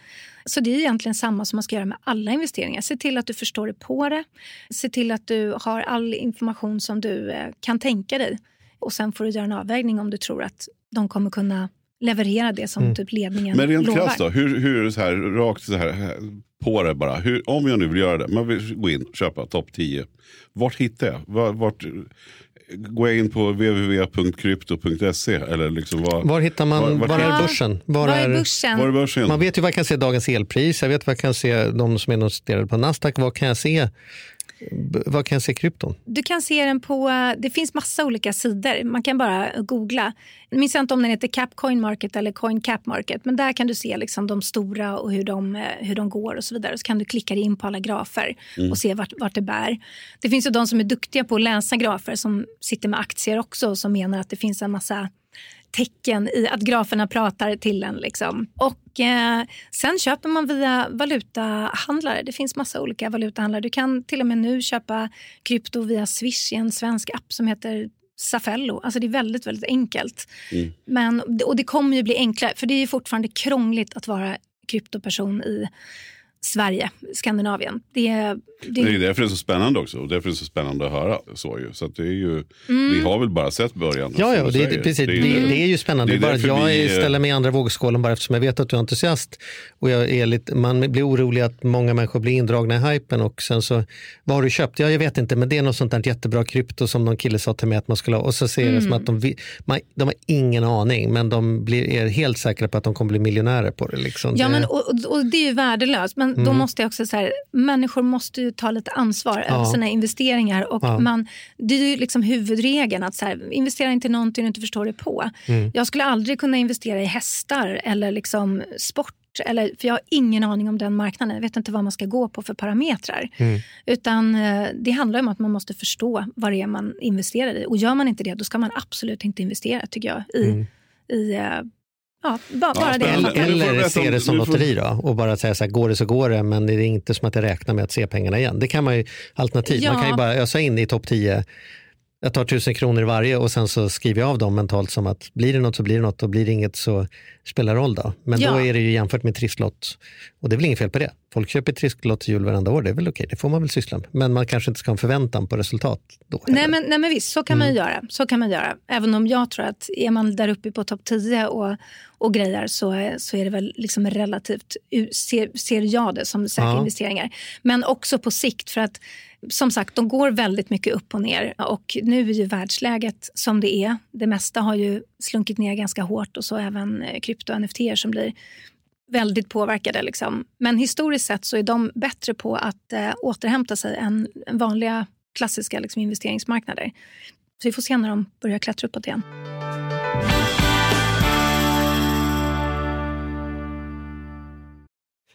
Så det är egentligen samma som man ska göra med alla investeringar. Se till att du förstår dig på det. Se till att du har all information som du eh, kan tänka dig. Och sen får du göra en avvägning om du tror att de kommer kunna leverera det som typ ledningen Men rent lovar. krasst då, hur, hur så här, rakt så här, på det bara. Hur, om jag nu vill göra det, man vill gå in och köpa topp 10. Vart hittar jag? Vart, vart, går jag in på www.krypto.se? Eller liksom var, Var hittar man, Var- var, vart- är börsen? Var Vad är börsen? var är börsen? Man vet ju vad jag kan se dagens elpris, jag vet vad jag kan se de som är noterade på Nasdaq, vad kan jag se, vad kan jag se krypton? Du kan se den på... Det finns massa olika sidor. Man kan bara googla. Jag minns inte om den heter Cap Coin Market eller Coin Cap Market. Men där kan du se liksom de stora och hur de, eh, hur de går och så vidare. Så kan du klicka dig in på alla grafer och se vart, vart det bär. Det finns ju de som är duktiga på att läsa grafer som sitter med aktier också och som menar att det finns en massa tecken i att graferna pratar till en. Liksom. Och eh, Sen köper man via valutahandlare. Det finns massa olika valutahandlare. Du kan till och med nu köpa krypto via Swish i en svensk app som heter Safello. Alltså det är väldigt, väldigt enkelt. Men, och det kommer ju bli enklare, för det är ju fortfarande krångligt att vara kryptoperson i Sverige, Skandinavien. Det, är- det, Det är därför det är så spännande också. Och därför är det så spännande att höra. Så, ju. så att det är ju, Mm. Vi har väl bara sett början. Ja, ja det, det, precis. Det, är ju det, är ju spännande. det är bara jag vi, är- eh, ställer mig i andra vågskålen bara eftersom jag vet att du är entusiast. Och jag är lite, man blir orolig att många människor blir indragna i hypen och sen så, vad har du köpt? Ja, jag vet inte, men det är något sånt där jättebra krypto som någon kille sa till mig att man skulle ha. Och så ser det Mm. som att de, man, de har ingen aning, men de blir, är helt säkra på att de kommer bli miljonärer på det. Liksom. Ja, det, men, och, och, och det är ju värdelöst. Men då måste jag också säga, människor måste ju ta lite ansvar över sina investeringar. Och Ja. man, det är ju liksom huvudregeln att så här, investera inte i någonting du inte förstår dig på. Jag skulle aldrig kunna investera i hästar eller liksom sport. Eller, för jag har ingen aning om den marknaden. Jag vet inte vad man ska gå på för parametrar. Utan eh, Det handlar om att man måste förstå vad det är man investerar i. Och Gör man inte det, då ska man absolut inte investera tycker jag. I, i, eh, ja, bara, bara det. eller eller se det som lotteri då och bara säga så här, går det så går det, men det är inte som att jag räknar med att se pengarna igen. Det kan man ju, alternativ, man Ja. kan ju bara ösa in i topp 10, jag tar tusen kronor i varje och sen så skriver jag av dem mentalt som att blir det något så blir det något och blir det inget så spelar det roll då. Men då Ja. är det ju jämfört med trisslott och det är väl inget fel på det. folk köper trisslott till jul varenda år, det är väl okej, det får man väl syssla med. Men man kanske inte ska ha en förväntan på resultat då. Nej men, nej men visst, så kan man ju göra. Så kan man göra. Även om jag tror att är man där uppe på topp 10 och, och grejer så, så är det väl liksom relativt, ser, ser jag det som säkra Ja. investeringar. Men också på sikt för att som sagt, de går väldigt mycket upp och ner och nu är ju världsläget som det är. Det mesta har ju slunkit ner ganska hårt och så även eh, krypto och NFT som blir väldigt påverkade. Liksom. Men historiskt sett så är de bättre på att eh, återhämta sig än än vanliga klassiska liksom, investeringsmarknader. Så vi får se när de börjar klättra uppåt igen.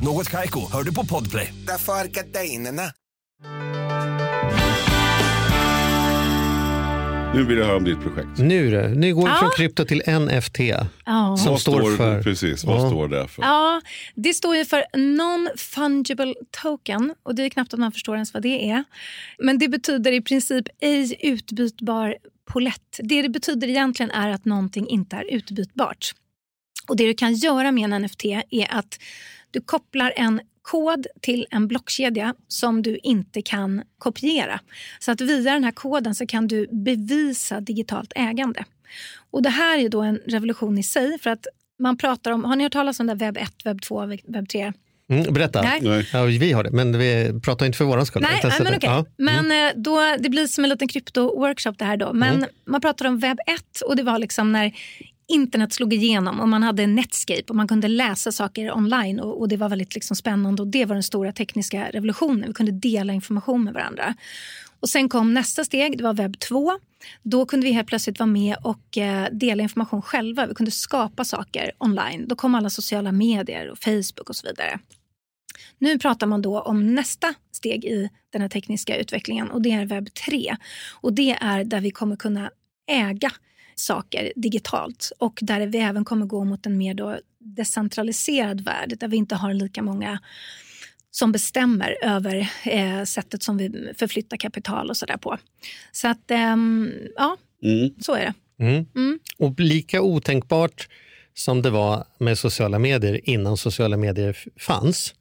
Något Kaiko, hör du på Podplay. Därför är gardinerna. Nu vill jag höra om ditt projekt. Nu, du, nu går vi Ja. från krypto till NFT. Ja. Som vad står för- Precis, vad Ja. står det för? Ja, det står ju för Non-Fungible Token och det är knappt att man förstår ens vad det är. Men det betyder i princip ej utbytbar polett. Det det betyder egentligen är att någonting inte är utbytbart. Och Det du kan göra med en NFT är att du kopplar en kod till en blockkedja som du inte kan kopiera. Så att via den här koden så kan du bevisa digitalt ägande. Och Det här är då en revolution i sig. för att man pratar om, Har ni hört talas om det webb 1, webb 2, webb 3? Mm, berätta. Nej. Ja, vi har det, men vi pratar inte för våran skull. Nej, men det. okej. Ja. Men eh, då, det blir som en liten krypto-workshop det här då. Men Mm. man pratar om webb 1 och det var liksom när internet slog igenom och man hade Netscape och man kunde läsa saker online och, och det var väldigt liksom spännande och det var den stora tekniska revolutionen. Vi kunde dela information med varandra. Och Sen kom nästa steg, det var webb 2. Då kunde vi helt plötsligt vara med och eh, dela information själva. Vi kunde skapa saker online. Då kom alla sociala medier och Facebook och så vidare. Nu pratar man då om nästa steg i den här tekniska utvecklingen och det är webb 3. Och det är där vi kommer kunna äga saker digitalt och där vi även kommer gå mot en mer då decentraliserad värld där vi inte har lika många som bestämmer över eh, sättet som vi förflyttar kapital och sådär på. Så att, ehm, ja, Mm. så är det. Mm. Mm. Och lika otänkbart som det var med sociala medier innan sociala medier fanns.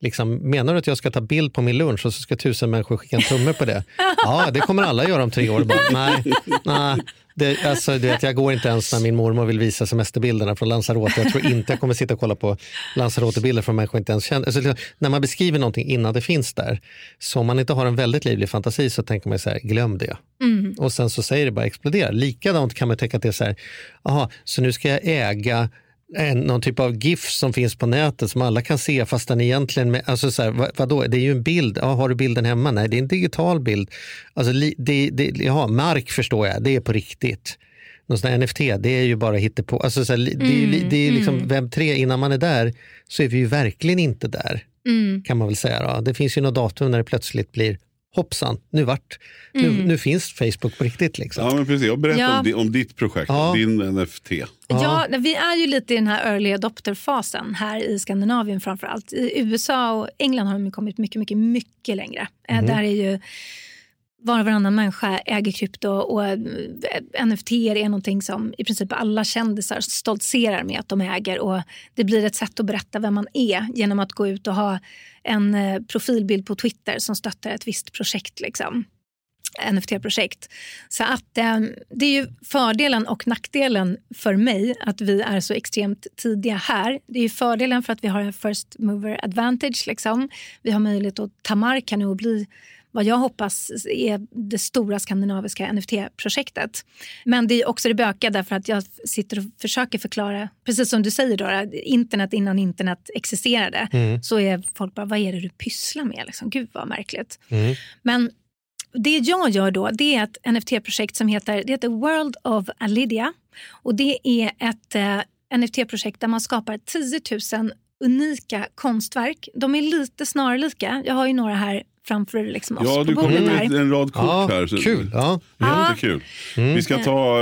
Liksom, menar du att jag ska ta bild på min lunch och så ska tusen människor skicka en tumme på det? Ja, det kommer alla göra om tre år. Bara, nej, nej. Det, alltså, du vet, jag går inte ens när min mormor vill visa semesterbilderna från Lanzarote. Jag tror inte jag kommer sitta och kolla på Lanzarote-bilder från människor jag inte ens känner. Alltså, liksom, när man beskriver någonting innan det finns där, så om man inte har en väldigt livlig fantasi så tänker man så här, glöm det. Mm. Och sen så säger det bara explodera. Likadant kan man tänka är så här, aha, så nu ska jag äga en, någon typ av GIF som finns på nätet som alla kan se fast den egentligen, med, alltså så här, vad, vadå, det är ju en bild, ja, har du bilden hemma? Nej, det är en digital bild. Alltså, det, det, jaha, mark förstår jag, det är på riktigt. Någon sån NFT, det är ju bara hittepå. Alltså, så här, det är, ju li- det är liksom webb 3, innan man är där så är vi ju verkligen inte där. Kan man väl säga. Då. Det finns ju något datum när det plötsligt blir hoppsan, nu vart, nu, nu finns Facebook på riktigt. Liksom. Ja, men precis. Jag berättar Ja. om, di- om ditt projekt, Ja. din NFT. Ja, vi är ju lite i den här early adopter-fasen här i Skandinavien framför allt. I USA och England har de kommit mycket, mycket, mycket längre. Eh, Där är ju var och varannan människa äger krypto och eh, NFT är någonting som i princip alla kändisar stoltserar med att de äger och det blir ett sätt att berätta vem man är genom att gå ut och ha en eh, profilbild på Twitter som stöttar ett visst projekt. Liksom. NFT-projekt. Så att eh, det är ju fördelen och nackdelen för mig att vi är så extremt tidiga här. Det är ju fördelen för att vi har en first mover advantage. Liksom. Vi har möjlighet att ta mark här nu och bli vad jag hoppas är det stora skandinaviska NFT-projektet. Men det är också det bökiga därför att jag sitter och försöker förklara, precis som du säger Dora, internet innan internet existerade. Så är folk bara, vad är det du pysslar med? Liksom, Gud vad märkligt. Men det jag gör då det är ett NFT-projekt som heter, det heter World of Alidia. Och det är ett eh, NFT-projekt där man skapar 10 000 unika konstverk. De är lite snarlika. Jag har ju några här framför liksom oss Ja, på du kommer med en rad kort Ja, här. så- kul. Ja. Jättekul. Vi ska ta,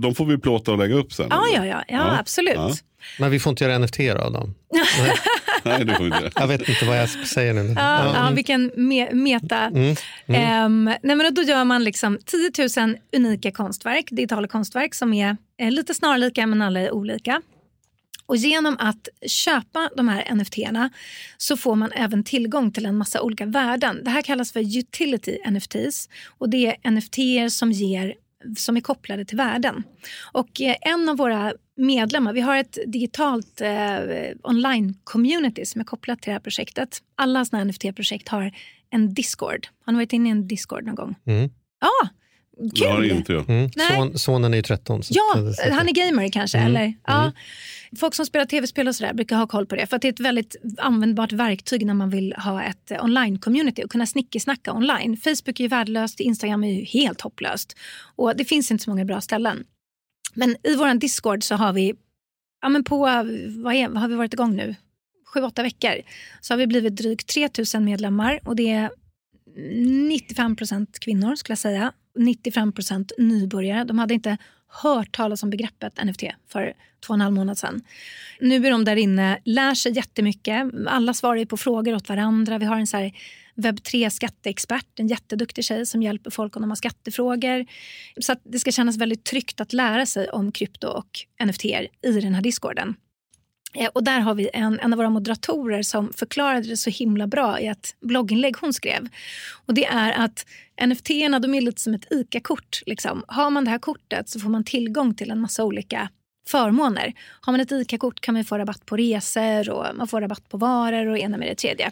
de får vi plåta och lägga upp sen. Ja, ja, ja, ja, absolut. Ja. Men vi får inte göra NFT av dem. Nej, det får vi inte. Jag vet inte vad jag säger nu. Ja, ja, vilken me meta. Ehm, nej, men då gör man liksom 10 000 unika konstverk, digitala konstverk som är eh, lite snarlika men alla är olika. Och genom att köpa de här NFT-erna så får man även tillgång till en massa olika värden. Det här kallas för utility NFTs och det är NFT som ger som är kopplade till värden. Och eh, en av våra medlemmar, vi har ett digitalt eh, online-community som är kopplat till det här projektet. Alla här NFT-projekt har en Discord. Har ni varit inne i en Discord någon gång? Mm. Ja, Det har kul! inte jag. Mm. Nej. Son, sonen är ju 13. Så Ja, han är gamer kanske. Eller? Ja. Folk som spelar tv-spel och sådär brukar ha koll på det. För att det är ett väldigt användbart verktyg när man vill ha ett eh, online-community och kunna snickesnacka online. Facebook är ju värdelöst, Instagram är ju helt hopplöst. Och det finns inte så många bra ställen. Men i vår Discord så har vi, ja men på, vad, är, vad har vi varit igång nu? Sju, åtta veckor. Så har vi blivit drygt 3000 medlemmar och det är 95 procent kvinnor skulle jag säga. 95 procent nybörjare. De hade inte hört talas om begreppet NFT för två och en halv månad sedan. Nu är de där inne, lär sig jättemycket. Alla svarar ju på frågor åt varandra. Vi har en så här webb 3 skatteexpert, en jätteduktig tjej som hjälper folk om de har skattefrågor. Så att det ska kännas väldigt tryggt att lära sig om krypto och NFT i den här discorden. Eh, och där har vi en, en av våra moderatorer som förklarade det så himla bra i ett blogginlägg hon skrev. Och det är att NFT de är lite som ett ICA-kort. Liksom. Har man det här kortet så får man tillgång till en massa olika förmåner. Har man ett ICA-kort kan man få rabatt på resor och man får rabatt på varor och ena med det tredje.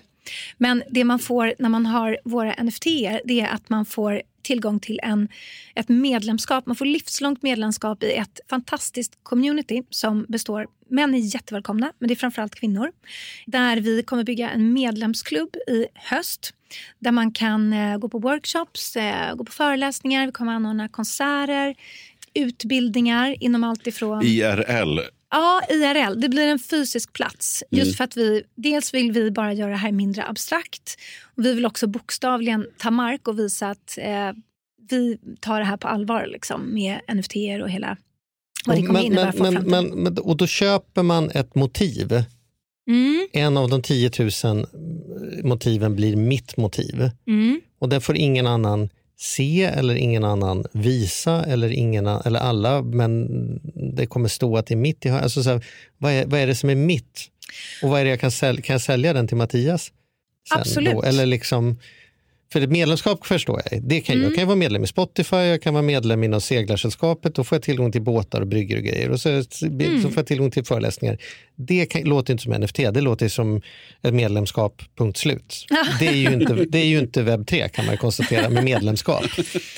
Men det man får när man har våra NFT det är att man får tillgång till en, ett medlemskap. Man får livslångt medlemskap i ett fantastiskt community som består, män är jättevälkomna, men det är framförallt kvinnor. Där vi kommer bygga en medlemsklubb i höst. Där man kan eh, gå på workshops, eh, gå på föreläsningar, vi kommer anordna konserter, utbildningar inom allt ifrån... IRL. Ja, IRL. Det blir en fysisk plats. Just för att vi, dels vill vi bara göra det här mindre abstrakt. Och vi vill också bokstavligen ta mark och visa att eh, vi tar det här på allvar liksom, med NFT och hela vad det kommer men, innebära men, men, men, men, och då köper man ett motiv. Mm, En av de 10 000 motiven blir mitt motiv. mm. Och det får ingen annan se eller ingen annan visa eller, ingen, eller alla, men det kommer stå att det är mitt. Alltså så här, vad, är, vad är det som är mitt? Och vad är det jag kan sälja? Kan jag sälja den till Mattias? Absolut. Då? Eller liksom, För ett medlemskap förstår jag. Det kan, Mm. Jag kan vara medlem i Spotify, jag kan vara medlem i något seglarsällskapet. Då får jag tillgång till båtar och bryggor och grejer. Och så, så Mm. får jag tillgång till föreläsningar. Det kan, låter inte som NFT, det låter som ett medlemskap, punkt slut. Det är, ju inte, det är ju inte webb 3 kan man konstatera med medlemskap.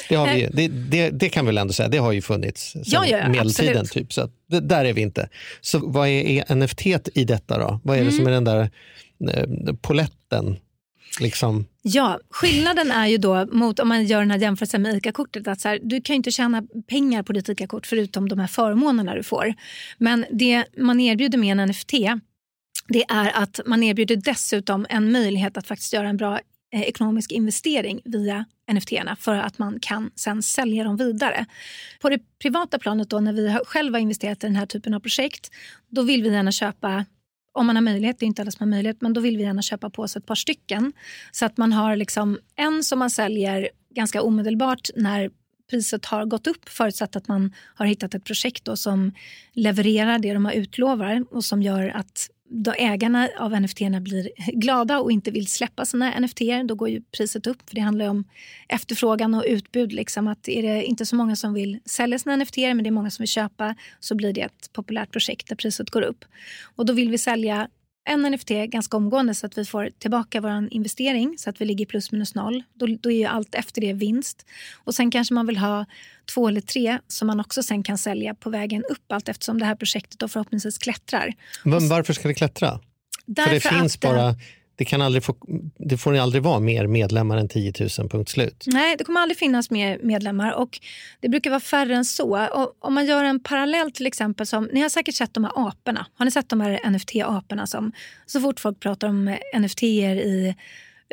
Det, har vi, det, det, det kan vi väl ändå säga, det har ju funnits sedan Ja, ja, medeltiden. absolut. Typ, så att det, där är vi inte. Så vad är, är NFT i detta då? Vad är det Mm. som är den där eh, poletten? Liksom? Ja, skillnaden är ju då mot om man gör den här jämförelsen med ICA-kortet att så här, du kan ju inte tjäna pengar på ditt ICA-kort förutom de här förmånerna du får. Men det man erbjuder med en NFT det är att man erbjuder dessutom en möjlighet att faktiskt göra en bra eh, ekonomisk investering via NFT-erna för att man kan sen sälja dem vidare. På det privata planet då när vi själva investerat i den här typen av projekt då vill vi gärna köpa om man har möjlighet, det är inte alla som har möjlighet, men då vill vi gärna köpa på sig ett par stycken. Så att man har liksom en som man säljer ganska omedelbart när priset har gått upp förutsatt att man har hittat ett projekt då som levererar det de har utlovar och som gör att då ägarna av NFT blir glada och inte vill släppa sina NFT, då går ju priset upp. För Det handlar ju om efterfrågan och utbud. Liksom. Att är det inte så många som vill sälja sina NFT men det är många som vill köpa så blir det ett populärt projekt där priset går upp. Och Då vill vi sälja en NFT ganska omgående så att vi får tillbaka vår investering så att vi ligger plus minus noll. Då, då är ju allt efter det vinst. Och Sen kanske man vill ha två eller tre som man också sen kan sälja på vägen upp allt eftersom det här projektet då förhoppningsvis klättrar. Men varför ska det klättra? För det Därför finns bara, det, kan aldrig få, det får aldrig vara mer medlemmar än 10 000, punkt slut. Nej, det kommer aldrig finnas mer medlemmar och det brukar vara färre än så. Och om man gör en parallell till exempel som, ni har säkert sett de här aporna. Har ni sett de här NFT-aporna som så fort folk pratar om NFT i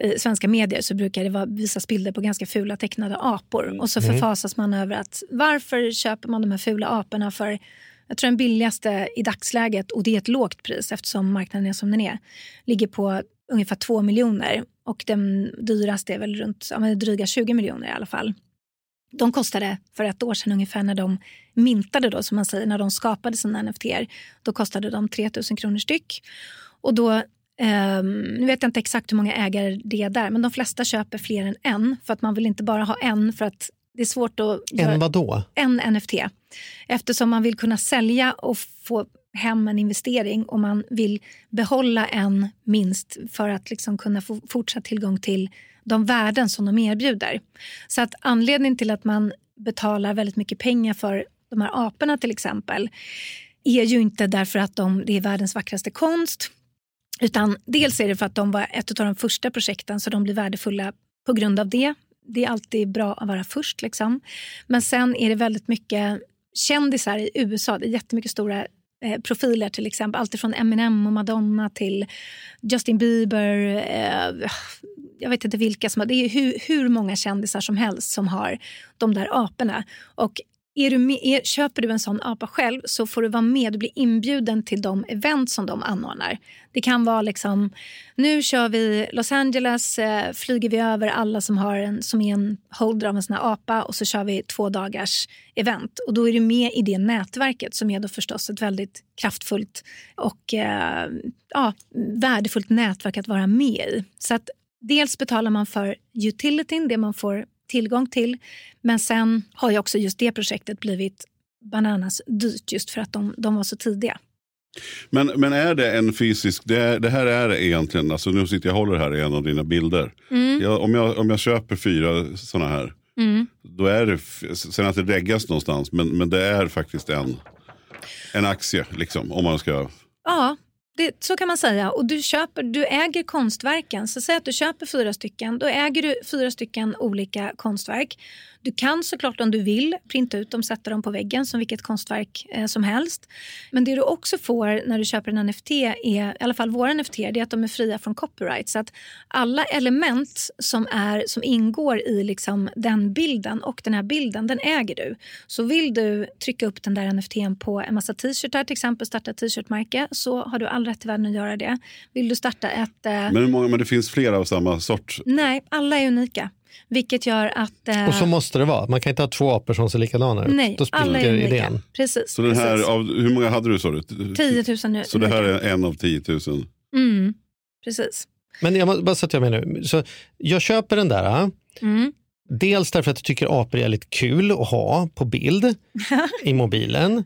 i svenska medier så brukar det vara, visas bilder på ganska fula tecknade apor. Och så Mm. förfasas man över att varför köper man de här fula aporna för jag tror den billigaste i dagsläget, och det är ett lågt pris eftersom marknaden är som den är, ligger på ungefär 2 miljoner. Och den dyraste är väl runt ja, men dryga 20 miljoner i alla fall. De kostade för ett år sedan ungefär när de mintade då, som man säger, när de skapade sina NFT. Då kostade de 3 000 kronor styck. Och då, ehm, nu vet jag inte exakt hur många ägare det är där, men de flesta köper fler än en. För att man vill inte bara ha en, för att det är svårt att... En vad då? en NFT. Eftersom man vill kunna sälja och få hem en investering och man vill behålla en minst för att liksom kunna få fortsatt tillgång till de värden som de erbjuder. Så att anledningen till att man betalar väldigt mycket pengar för de här aporna till exempel är ju inte därför att de, det är världens vackraste konst utan dels är det för att de var ett av de första projekten så de blir värdefulla på grund av det. Det är alltid bra att vara först. Liksom. Men sen är det väldigt mycket kändisar i USA. Det är jättemycket stora eh, profiler till exempel. Allt från Eminem och Madonna till Justin Bieber. Eh, jag vet inte vilka som har. Det är hur, hur många kändisar som helst som har de där aporna. Och är du med, är, köper du en sån apa själv så får du vara med. Du blir inbjuden till de event som de anordnar. Det kan vara liksom, nu kör vi Los Angeles, eh, flyger vi över alla som, har en, som är en holder av en sån här apa och så kör vi två dagars event. Och då är du med i det nätverket som är då förstås ett väldigt kraftfullt och eh, ja, värdefullt nätverk att vara med i. Så att dels betalar man för utilityn, det man får tillgång till. Men sen har ju också just det projektet blivit bananas dyrt just för att de, de var så tidiga. Men, men är det en fysisk, det, är, det här är egentligen, alltså nu sitter jag och håller här i en av dina bilder. Mm. Jag, om, jag, om jag köper fyra sådana här, Mm. då är det, sen att det reggas någonstans, men, men det är faktiskt en, en aktie, liksom, om man ska... Ja, det, så kan man säga. Och du, köper, du äger konstverken. Så säg att du köper fyra stycken. Då äger du fyra stycken olika konstverk. Du kan såklart om du vill printa ut dem sätta dem på väggen som vilket konstverk eh, som helst. Men det du också får när du köper en NFT, är, i alla fall våra NFT, det är att de är fria från copyright. Så att alla element som, är, som ingår i liksom den bilden och den här bilden, den äger du. Så vill du trycka upp den där NFTn på en massa t-shirtar, till exempel starta ett t-shirtmärke, så har du all rätt i världen att göra det. Vill du starta ett... Eh, Men, hur många, men det finns flera av samma sort. Nej, alla är unika. Vilket gör att... eh, Och så måste det vara. Man kan inte ha två apor som ser likadana ut. Nej, Då alla är spricker idén. Precis. Så den här, precis. av, hur många hade du sa du? 10 000 nu. Så det här är en av 10 000? Mm, precis. Men jag bara så att jag menar nu. Så jag köper den där. ah. Mm. Dels därför att jag tycker apor är lite kul att ha på bild i mobilen.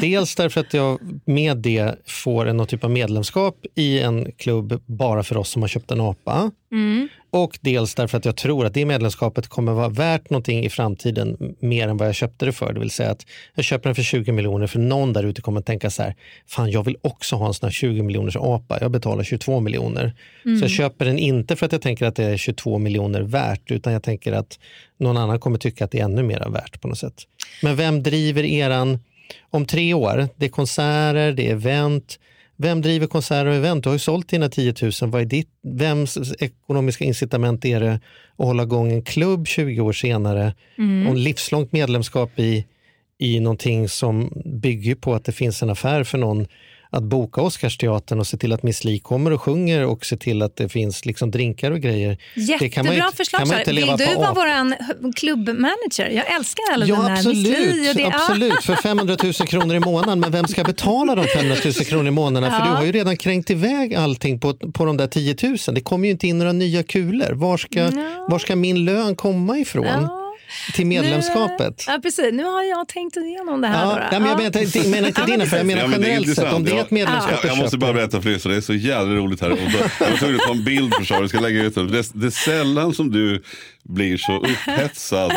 Dels därför att jag med det får en någon typ av medlemskap i en klubb bara för oss som har köpt en apa. Mm. Och dels därför att jag tror att det medlemskapet kommer vara värt någonting i framtiden mer än vad jag köpte det för. Det vill säga att jag köper den för 20 miljoner för någon där ute kommer att tänka så här, fan jag vill också ha en sån här 20 miljoners apa, jag betalar 22 miljoner. Så jag köper den inte för att jag tänker att det är 22 miljoner värt, utan jag tänker att någon annan kommer tycka att det är ännu mer värt på något sätt. Men vem driver eran, om tre år, det är konserter, det är event, vem driver konserter och event? Du har ju sålt dina 10 000. Vad är ditt, vems ekonomiska incitament är det att hålla igång en klubb 20 år senare och livslångt medlemskap i, i någonting som bygger på att det finns en affär för någon att boka Oscarsteatern och se till att Miss Li kommer och sjunger och se till att det finns liksom drinkar och grejer. det kan man Jättebra inte- förslag. kan man Vill du vara vår klubbmanager? Jag älskar alla Ja dina Miss Li absolut, det. Ja. absolut, för 500 000 kronor i månaden. Men vem ska betala de 500 000 kronor i månaden? För Ja. du har ju redan kränkt iväg allting på, på de där 10 000. Det kommer ju inte in några nya kulor. Var ska, var ska min lön komma ifrån? Ja. Till medlemskapet? Ja, precis. Nu har jag tänkt igenom det här. Ja, men jag menar, inte- jag menar inte dina för jag menar Ja, men generellt sett. Om det är ett medlemskap Jag, jag måste bara berätta för er, så det är så jävla roligt här. Jag var tvungen att ta en bild för jag ska lägga ut den. Det, det är sällan som du blir så upphetsad.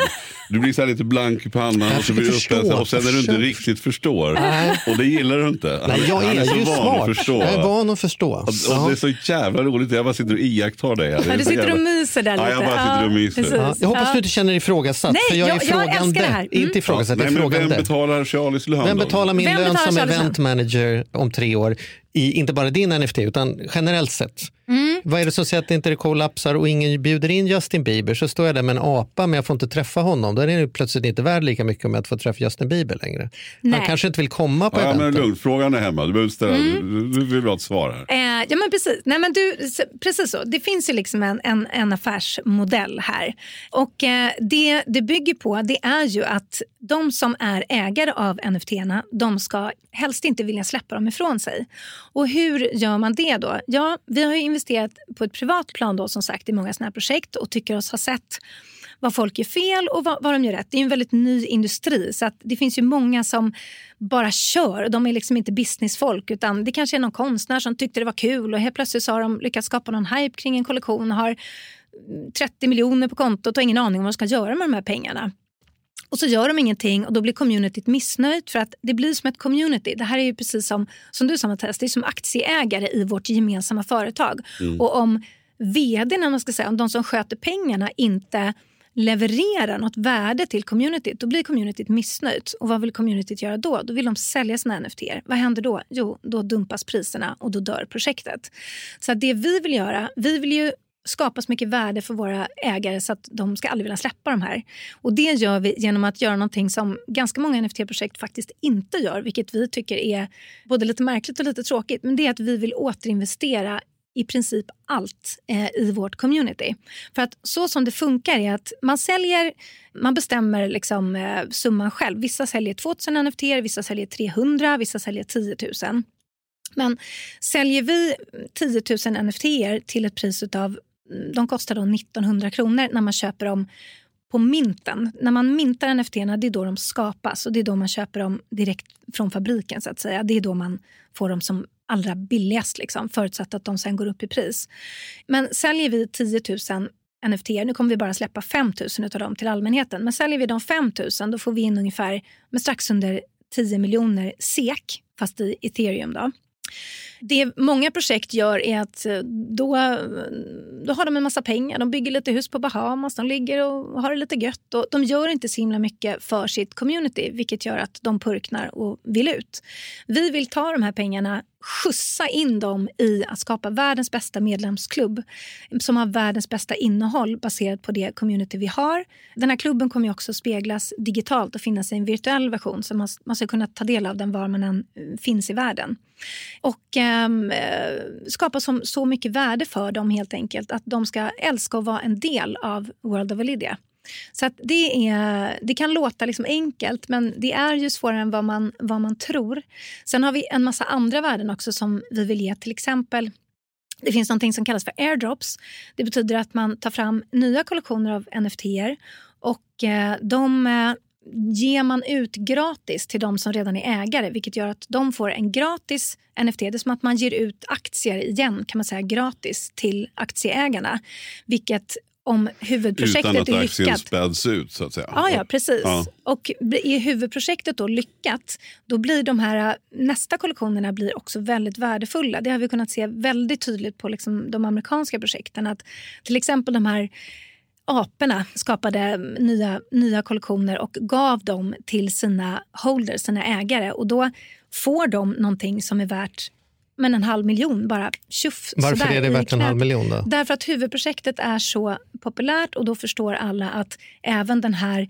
Du blir så här lite blank i pannan och så blir du upphetsad och sen när du inte riktigt förstår. Nej. Och det gillar du inte. Nej, jag Han är, så ju van smart. att förstå. Jag är van att förstå. Och, och Ja. det är så jävla roligt. Jag bara sitter och iakttar dig. här. Är Ja, du sitter och myser där Ja, lite. jag bara sitter och myser. Ja, jag hoppas Ja. du inte känner dig ifrågasatt. Nej, för jag är jag- jag älskar frågande. det här. Mm. Inte ifrågasatt, Nej, jag är men frågande. vem betalar Charlies lön Vem betalar min Vem lön som event manager om tre år? I, inte bara din NFT utan generellt sett. Mm. Vad är det som säger att det inte kollapsar och ingen bjuder in Justin Bieber så står jag där med en apa men jag får inte träffa honom. Då är det ju plötsligt inte värd lika mycket om jag inte får träffa Justin Bieber längre. Nej. Han kanske inte vill komma på Ja, men eventet. lugnt, frågan är hemma. Du behöver ställa, Mm. du, vill ha ett svar här. Eh, ja men precis. Nej, men du, precis så. Det finns ju liksom en, en, en affärsmodell här. Och eh, det det bygger på det är ju att de som är ägare av NFT-erna de ska helst inte vilja släppa dem ifrån sig. Och hur gör man det då? Ja, vi har ju investerat på ett privat plan då som sagt i många sådana här projekt och tycker oss ha sett vad folk gör fel och vad, vad de gör rätt. Det är en väldigt ny industri så att det finns ju många som bara kör. De är liksom inte businessfolk utan det kanske är någon konstnär som tyckte det var kul och helt plötsligt så har de lyckats skapa någon hype kring en kollektion och har mm, 30 miljoner på kontot och ingen aning om vad de ska göra med de här pengarna. Och så gör de ingenting och då blir communityt missnöjt för att det blir som ett community. Det här är ju precis som, som du sa Mattias, det är som aktieägare i vårt gemensamma företag. Och om om man ska säga, om de som sköter pengarna inte levererar något värde till communityt, då blir communityt missnöjt. Och vad vill communityt göra då? Då vill de sälja sina NFT. Vad händer då? Jo, då dumpas priserna och då dör projektet. Så det vi vill göra, vi vill ju skapa så mycket värde för våra ägare så att de ska aldrig vilja släppa de här. Och det gör vi genom att göra någonting som ganska många NFT-projekt faktiskt inte gör, vilket vi tycker är både lite märkligt och lite tråkigt. Men det är att vi vill återinvestera i princip allt eh, i vårt community. För att så som det funkar är att man säljer, man bestämmer liksom, eh, summan själv. Vissa säljer 2000 NFT, vissa säljer 300, vissa säljer 10 000. Men säljer vi 10 000 NFT till ett pris av, de kostar då 1900 kronor när man köper dem på minten. När man mintar NFT, det är då de skapas och det är då man köper dem direkt från fabriken. så att säga. Det är då man får dem som allra billigast, liksom, förutsatt att de sen går upp i pris. Men säljer vi 10 000 NFT, nu kommer vi bara släppa 5 000 av dem till allmänheten, men säljer vi de 5 000 då får vi in ungefär med strax under 10 miljoner SEK, fast i ethereum. Då. Det många projekt gör är att eh, då, då har de en massa pengar. De bygger lite hus på Bahamas, de ligger och har det lite gött. Och de gör inte så himla mycket för sitt community vilket gör att de purknar och vill ut. Vi vill ta de här pengarna, skjutsa in dem i att skapa världens bästa medlemsklubb som har världens bästa innehåll baserat på det community vi har. Den här klubben kommer också speglas digitalt och finnas i en virtuell version så man, man ska kunna ta del av den var man än eh, finns i världen. Och eh, Ehm, eh, skapa som, så mycket värde för dem helt enkelt att de ska älska att vara en del av World of Lydia. Så att det, är, det kan låta liksom enkelt men det är ju svårare än vad man, vad man tror. Sen har vi en massa andra värden också som vi vill ge. Till exempel Det finns något som kallas för airdrops. Det betyder att man tar fram nya kollektioner av NFT-er och eh, de eh, ger man ut gratis till de som redan är ägare vilket gör att de får en gratis NFT. Det är som att man ger ut aktier igen kan man säga gratis till aktieägarna. Vilket om huvudprojektet Utan att är aktien lyckat späds ut så att säga. Ja, ja precis. Ja. Och är huvudprojektet då lyckat, då blir de här nästa kollektionerna blir också väldigt värdefulla. Det har vi kunnat se väldigt tydligt på liksom de amerikanska projekten. Att till exempel de här aporna skapade nya, nya kollektioner och gav dem till sina holders, sina ägare. Och då får de någonting som är värt men en halv miljon bara tjuff. Varför sådär är det värt en halv miljon då? Därför att huvudprojektet är så populärt och då förstår alla att även den här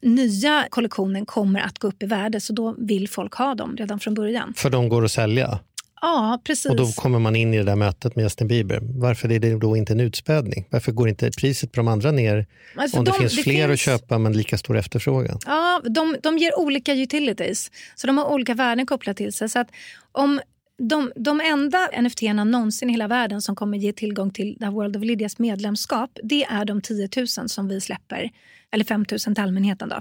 nya kollektionen kommer att gå upp i värde så då vill folk ha dem redan från början. För de går att sälja. Ja, precis. Och då kommer man in i det där mötet med Justin Bieber. Varför är det då inte en utspädning? Varför går inte priset på de andra ner Alltså, om det de- finns det fler finns- att köpa men lika stor efterfrågan? Ja, de, de ger olika utilities. Så de har olika värden kopplat till sig. Så att om de, de enda NFT-erna någonsin i hela världen som kommer ge tillgång till det World of Lydias medlemskap det är de 10 000 som vi släpper. Eller 5 000 till allmänheten. Då.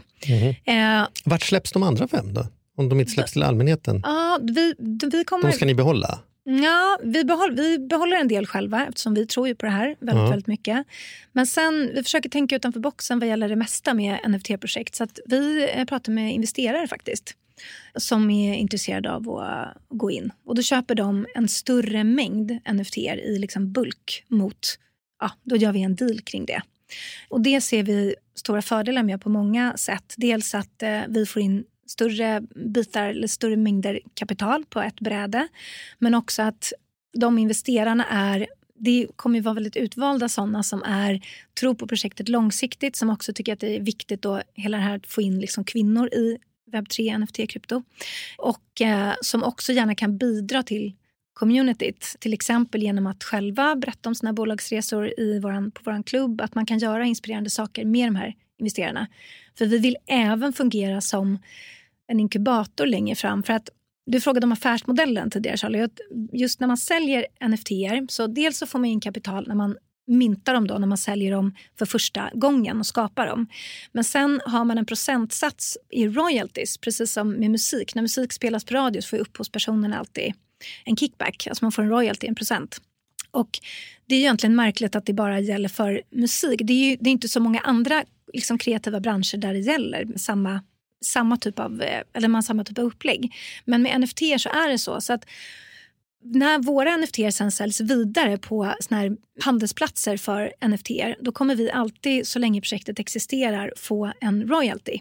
Eh, Vart släpps de andra fem då? Om de inte släpps till allmänheten? ja, vi, vi kommer... De ska ni behålla? Ja, vi, behåll, vi behåller en del själva eftersom vi tror ju på det här väldigt, Ja. väldigt mycket. Men sen, vi försöker tänka utanför boxen vad gäller det mesta med NFT-projekt. Så att vi eh, pratar med investerare faktiskt som är intresserade av att gå in. Och då köper de en större mängd NFT i liksom bulk mot, ja, då gör vi en deal kring det. Och det ser vi stora fördelar med på många sätt. Dels att eh, vi får in större bitar eller större mängder kapital på ett bräde. Men också att de investerarna är det kommer ju vara väldigt utvalda sådana som är, tror på projektet långsiktigt som också tycker att det är viktigt då, hela det här att få in liksom kvinnor i webb3, NFT, krypto. Och eh, som också gärna kan bidra till communityt. Till exempel genom att själva berätta om sina bolagsresor i våran, på vår klubb. Att man kan göra inspirerande saker med de här investerarna. För vi vill även fungera som en inkubator längre fram. För att du frågade om affärsmodellen tidigare Charlie. Just när man säljer NFT så dels så får man in kapital när man myntar dem då när man säljer dem för första gången och skapar dem. Men sen har man en procentsats i royalties, precis som med musik. När musik spelas på radio så får upphovspersonen alltid en kickback, alltså man får en royalty, en procent. Och det är ju egentligen märkligt att det bara gäller för musik. Det är ju det är inte så många andra liksom, kreativa branscher där det gäller samma, samma typ av, eh, eller man har samma typ av upplägg. Men med NFT så är det så. så att när våra NFT sen säljs vidare på såna här handelsplatser för NFT då kommer vi alltid, så länge projektet existerar, få en royalty.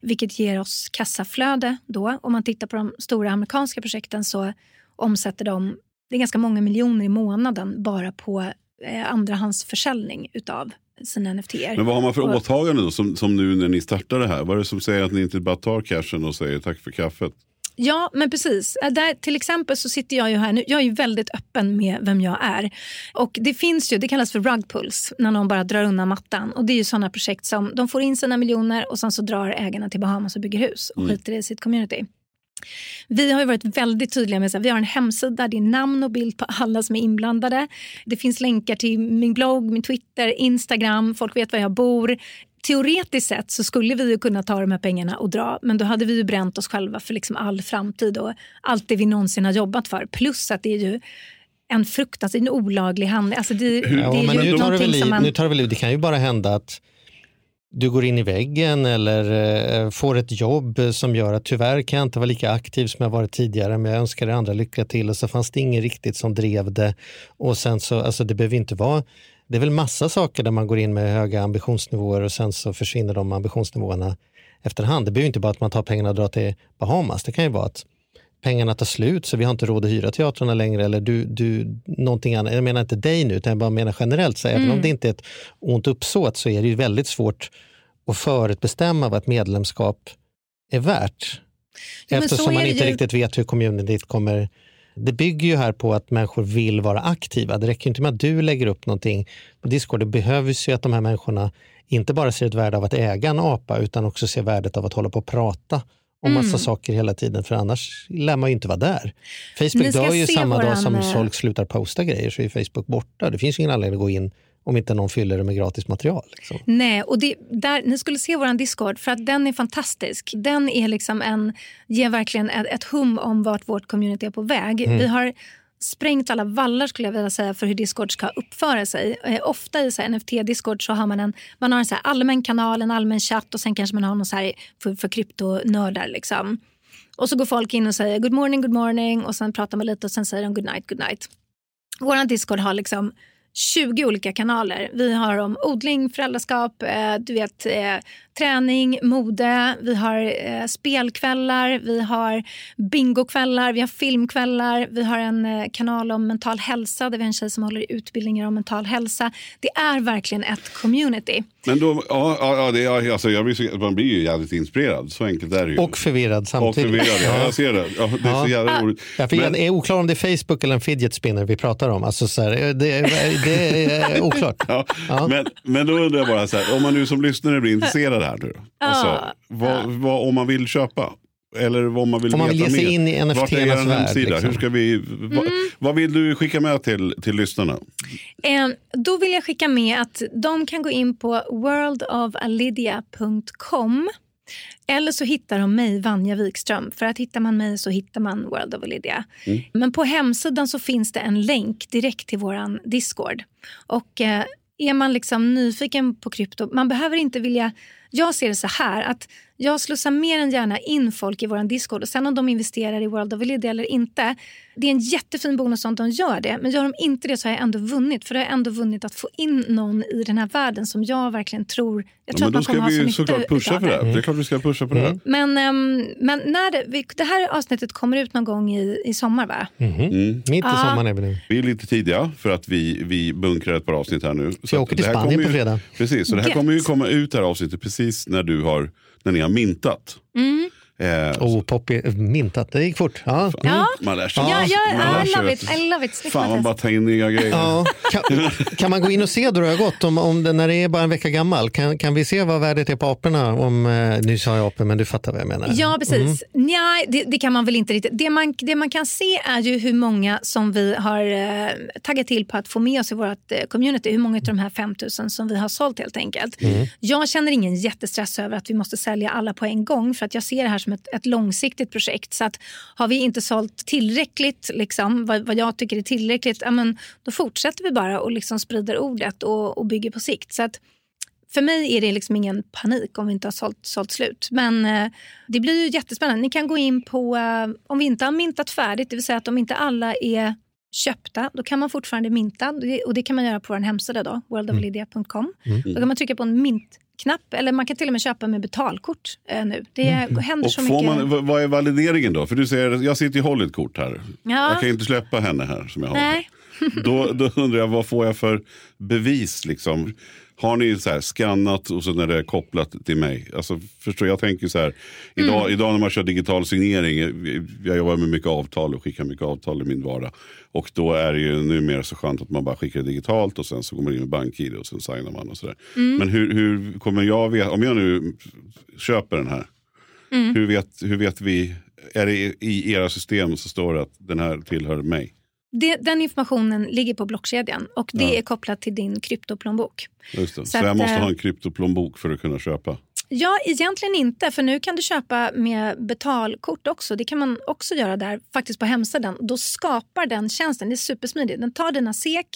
Vilket ger oss kassaflöde då. Om man tittar på de stora amerikanska projekten så omsätter de det är ganska många miljoner i månaden bara på eh, andrahandsförsäljning utav sina NFT. Men vad har man för Och- åtagande då, som, som nu när ni startar det här? Vad är det som säger att ni inte bara tar cashen och säger tack för kaffet? Ja, men precis. Äh, Där, till exempel så sitter jag ju här nu. Jag är ju väldigt öppen med vem jag är. Och Det finns ju, det kallas för rug pulls, när någon bara drar undan mattan. Och Det är ju sådana projekt som de får in sina miljoner och sen så drar ägarna till Bahamas och bygger hus och skiter i sitt community. Vi har ju varit väldigt tydliga med att vi har en hemsida, det är namn och bild på alla som är inblandade. Det finns länkar till min blogg, min Twitter, Instagram, folk vet var jag bor. Teoretiskt sett så skulle vi ju kunna ta de här pengarna och dra men då hade vi ju bränt oss själva för liksom all framtid och allt det vi någonsin har jobbat för. Plus att det är ju en fruktansvärt en olaglig handling. Alltså det, det Ja, är ju nu tar, väl i, man... nu tar det väl i. Det kan ju bara hända att du går in i väggen eller eh, får ett jobb som gör att tyvärr kan jag inte vara lika aktiv som jag varit tidigare men jag önskar er andra lycka till och så fanns det ingen riktigt som drev det. Och sen så, alltså det behöver inte vara, det är väl massa saker där man går in med höga ambitionsnivåer och sen så försvinner de ambitionsnivåerna efterhand. Det behöver inte bara att man tar pengarna och drar till Bahamas, det kan ju vara att pengarna tar slut så vi har inte råd att hyra teatrarna längre eller du, du, någonting annat. Jag menar inte dig nu utan jag bara menar generellt. Så Även om det inte är ett ont uppsåt så är det ju väldigt svårt att förutbestämma vad ett medlemskap är värt. Ja, Eftersom man inte ju- riktigt vet hur communityt kommer... Det bygger ju här på att människor vill vara aktiva. Det räcker inte med att du lägger upp någonting på Discord. Det behövs ju att de här människorna inte bara ser ett värde av att äga en apa utan också ser värdet av att hålla på och prata om massa Mm. saker hela tiden för annars lär man ju inte vara där. Facebook dör ju samma dag som eh, folk slutar posta grejer så är Facebook borta. Det finns ingen anledning att gå in om inte någon fyller det med gratis material. Liksom. Nej, och det, där, ni skulle se vår Discord för att den är fantastisk. Den är liksom en, ger verkligen ett, ett hum om vart vårt community är på väg. Mm. Vi har sprängt alla vallar skulle jag vilja säga för hur Discord ska uppföra sig. Eh, ofta i NFT-Discord så har man en, man har en så här allmän kanal, en allmän chatt och sen kanske man har någon så här för, för kryptonördar. Liksom. Och så går folk in och säger good morning, good morning och sen pratar man lite och sen säger de good night, good night. Vår Discord har liksom 20 olika kanaler. Vi har om odling, föräldraskap, eh, du vet, eh, träning, mode. Vi har eh, spelkvällar, vi har bingokvällar, vi har filmkvällar. Vi har en eh, kanal om mental hälsa där vi har en tjej som håller i utbildningar om mental hälsa. Det är verkligen ett community. Men då, ja, ja, ja, det, ja, alltså, jag blir man blir ju jävligt inspirerad. Så enkelt är det ju. Och förvirrad Och samtidigt. förvirrad, ja, jag ser det. Ja, det är så jävla roligt. Ja, för Men- jag är oklar om det är Facebook eller en fidget spinner vi pratar om. Alltså, så här, det, det är oklart. Ja, Men, men då undrar jag bara, så här, om man nu som lyssnare blir intresserad här nu. Alltså, vad, vad, om man vill köpa? Eller vad man vill Om man vill ge sig in i Vart är er hemsida? liksom. Hur ska vi, vad, vad vill du skicka med till, till lyssnarna? Eh, då vill jag skicka med att de kan gå in på worldofalidia.com eller så hittar de mig, Vanja Wikström. För att hittar man mig så hittar man World of Lydia. Men på hemsidan så finns det en länk direkt till våran Discord. Och eh, är man liksom nyfiken på krypto, man behöver inte vilja... Jag ser det så här att jag slussar mer än gärna in folk i våran Discord och sen om de investerar i World of Lydia eller inte. Det är en jättefin bonus om de gör det. Men gör de inte det så har jag ändå vunnit. För då har jag ändå vunnit att få in någon i den här världen som jag verkligen tror, jag Ja, tror men att då man ska kommer ha så vi ju nytta såklart pusha för det det. här. Det är klart vi ska pusha på det här. Men, ehm, men när det, vi, det här avsnittet kommer ut någon gång i, i sommar va? Mm. Mitt i Ja. sommaren är vi nu. Vi är lite tidiga för att vi, vi bunkrar ett par avsnitt här nu. Så jag åker till det här Spanien kommer på fredag. Precis, så det här Gött. kommer ju komma ut det här avsnittet precis precis när du har, när ni har mintat. Mm. Eh, Oh, Poppy, mintat, det gick fort. Ja. Ja, Man lär sig. ja, ja, Man lär I sig, love vet it. I love it. Snyggt, Fan man bara tar in nya grejer. Ja, kan, kan man gå in och se då det har gått, om, om det, när det är bara en vecka gammal? Kan, kan vi se vad värdet är på aporna? Om, eh, nu sa jag apor, men du fattar vad jag menar. Ja, precis. Nej, det, det kan man väl inte riktigt. Det man, det man kan se är ju hur många som vi har eh, taggat till på att få med oss i vårt eh, community. Hur många av de här 5000 som vi har sålt helt enkelt. Jag känner ingen jättestress över att vi måste sälja alla på en gång för att jag ser det här som ett, ett långsiktigt projekt. Så att har vi inte sålt tillräckligt, liksom, vad, vad jag tycker är tillräckligt, ja, men, då fortsätter vi bara och liksom sprider ordet och, och bygger på sikt. Så att för mig är det liksom ingen panik om vi inte har sålt, sålt slut. Men eh, det blir ju jättespännande. Ni kan gå in på, eh, om vi inte har mintat färdigt, det vill säga att om inte alla är köpta, då kan man fortfarande minta. Det- Och det kan man göra på vår hemsida då, worldoflydia.com. Då kan man trycka på en mintknapp eller man kan till och med köpa med betalkort eh, nu. Det händer Och så får mycket. man, vad- är valideringen då? För du säger, jag sitter och håller ett kort här. Ja. Jag kan inte släppa henne här som jag har. Nej. Då, då undrar jag, vad får jag för bevis? Liksom? Har ni så här skannat och så när det är kopplat till mig? Alltså, förstår, jag tänker så här, idag, Mm. idag när man kör digital signering, jag jobbar med mycket avtal och skickar mycket avtal i min vardag. Och då är det ju numera så skönt att man bara skickar det digitalt och sen så går man in med BankID och sen signar man och sådär. Mm. Men hur, hur kommer jag veta, om jag nu köper den här, Mm. hur, vet, hur vet vi, är det i era system så står det att den här tillhör mig? Det, den informationen ligger på blockkedjan och det Ja. är kopplat till din kryptoplånbok. Just det. Så, Så jag att, måste eh, ha en kryptoplånbok för att kunna köpa? Ja, egentligen inte. För nu kan du köpa med betalkort också. Det kan man också göra där, faktiskt på hemsidan. Då skapar den tjänsten, det är supersmidigt. Den tar dina SEK,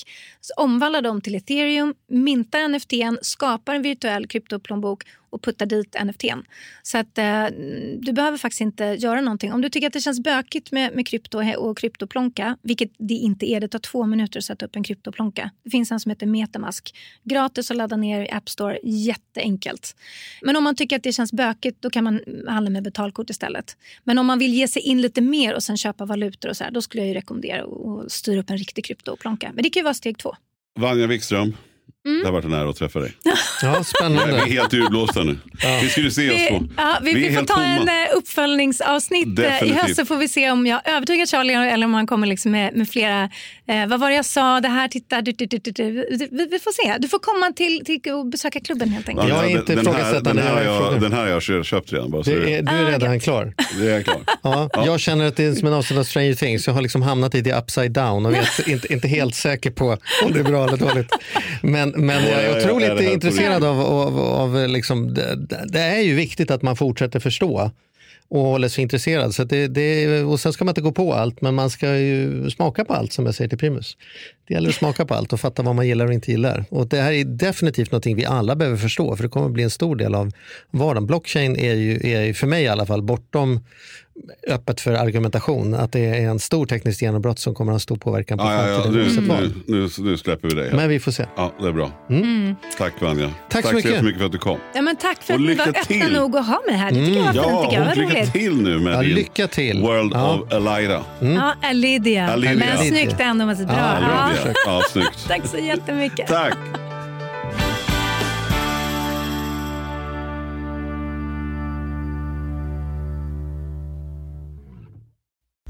omvandlar dem till ethereum, mintar NFTn, skapar en virtuell kryptoplånbok och puttar dit NFTn. Så att eh, du behöver faktiskt inte göra någonting. Om du tycker att det känns bökigt med, med krypto och kryptoplonka, vilket det inte är, det tar två minuter att sätta upp en kryptoplonka. Det finns en som heter Metamask. Gratis att ladda ner i App Store, jätteenkelt. Men om man tycker att det känns bökigt, då kan man handla med betalkort istället. Men om man vill ge sig in lite mer och sen köpa valutor och så här, då skulle jag ju rekommendera att styra upp en riktig kryptoplonka. Men det kan ju vara steg två. Vanja Wikström, det har varit en ära att träffa dig. Ja, Vi är spännande. helt urblåsta nu. Vi skulle se oss Vi, på. ja, vi, Vi vi, får ta tomma. en eh, uppföljningsavsnitt eh, i Definitivt. höst så får vi se om jag övertygar Charlie eller om han kommer liksom med, med flera. Eh, vad var det jag sa? Det här, titta. Du, du, du, du, du. Vi, vi får se. Du får komma till, till och besöka klubben helt enkelt. Jag är inte den här, ifrågasättande, den, här jag den här har jag kö- köpt redan. Bara, så Det är, du är Ah, redan gött. klar. det är klart. Ja, Jag känner att det är som en avsnitt av Stranger Things. Jag har liksom hamnat i the upside down och vet inte, inte helt säker på om det är bra eller dåligt. Men, men jag Ja, ja, är ja, otroligt på intresserad av, av, av liksom, det, det är ju viktigt att man fortsätter förstå och håller sig intresserad. Så det, det, och sen ska man inte gå på allt, men man ska ju smaka på allt som jag säger till Primus. Det gäller att smaka på allt och fatta vad man gillar och inte gillar. Och det här är definitivt någonting vi alla behöver förstå, för det kommer bli en stor del av vardagen. Blockchain är ju, är ju för mig i alla fall bortom öppet för argumentation, att det är en stor teknisk genombrott som kommer att ha stor påverkan på Ja, ja, ja. framtiden Nu, nu, nu, nu släpper vi dig. Men vi får se. Ja, det är bra. Tack Vanja. Tack så så mycket. jättemycket för att du kom. Ja, men tack för Och att ni var öppna till. nog att ha mig här. Det tycker jag var fint. Ja, lycka roligt. till nu med Ja, din lycka till. World Ja. of Elida. Ja, Lydia. Lydia. Men snyggt ändå. Bra. Ja, Ja, Ja, ja, snyggt. tack så jättemycket. Tack.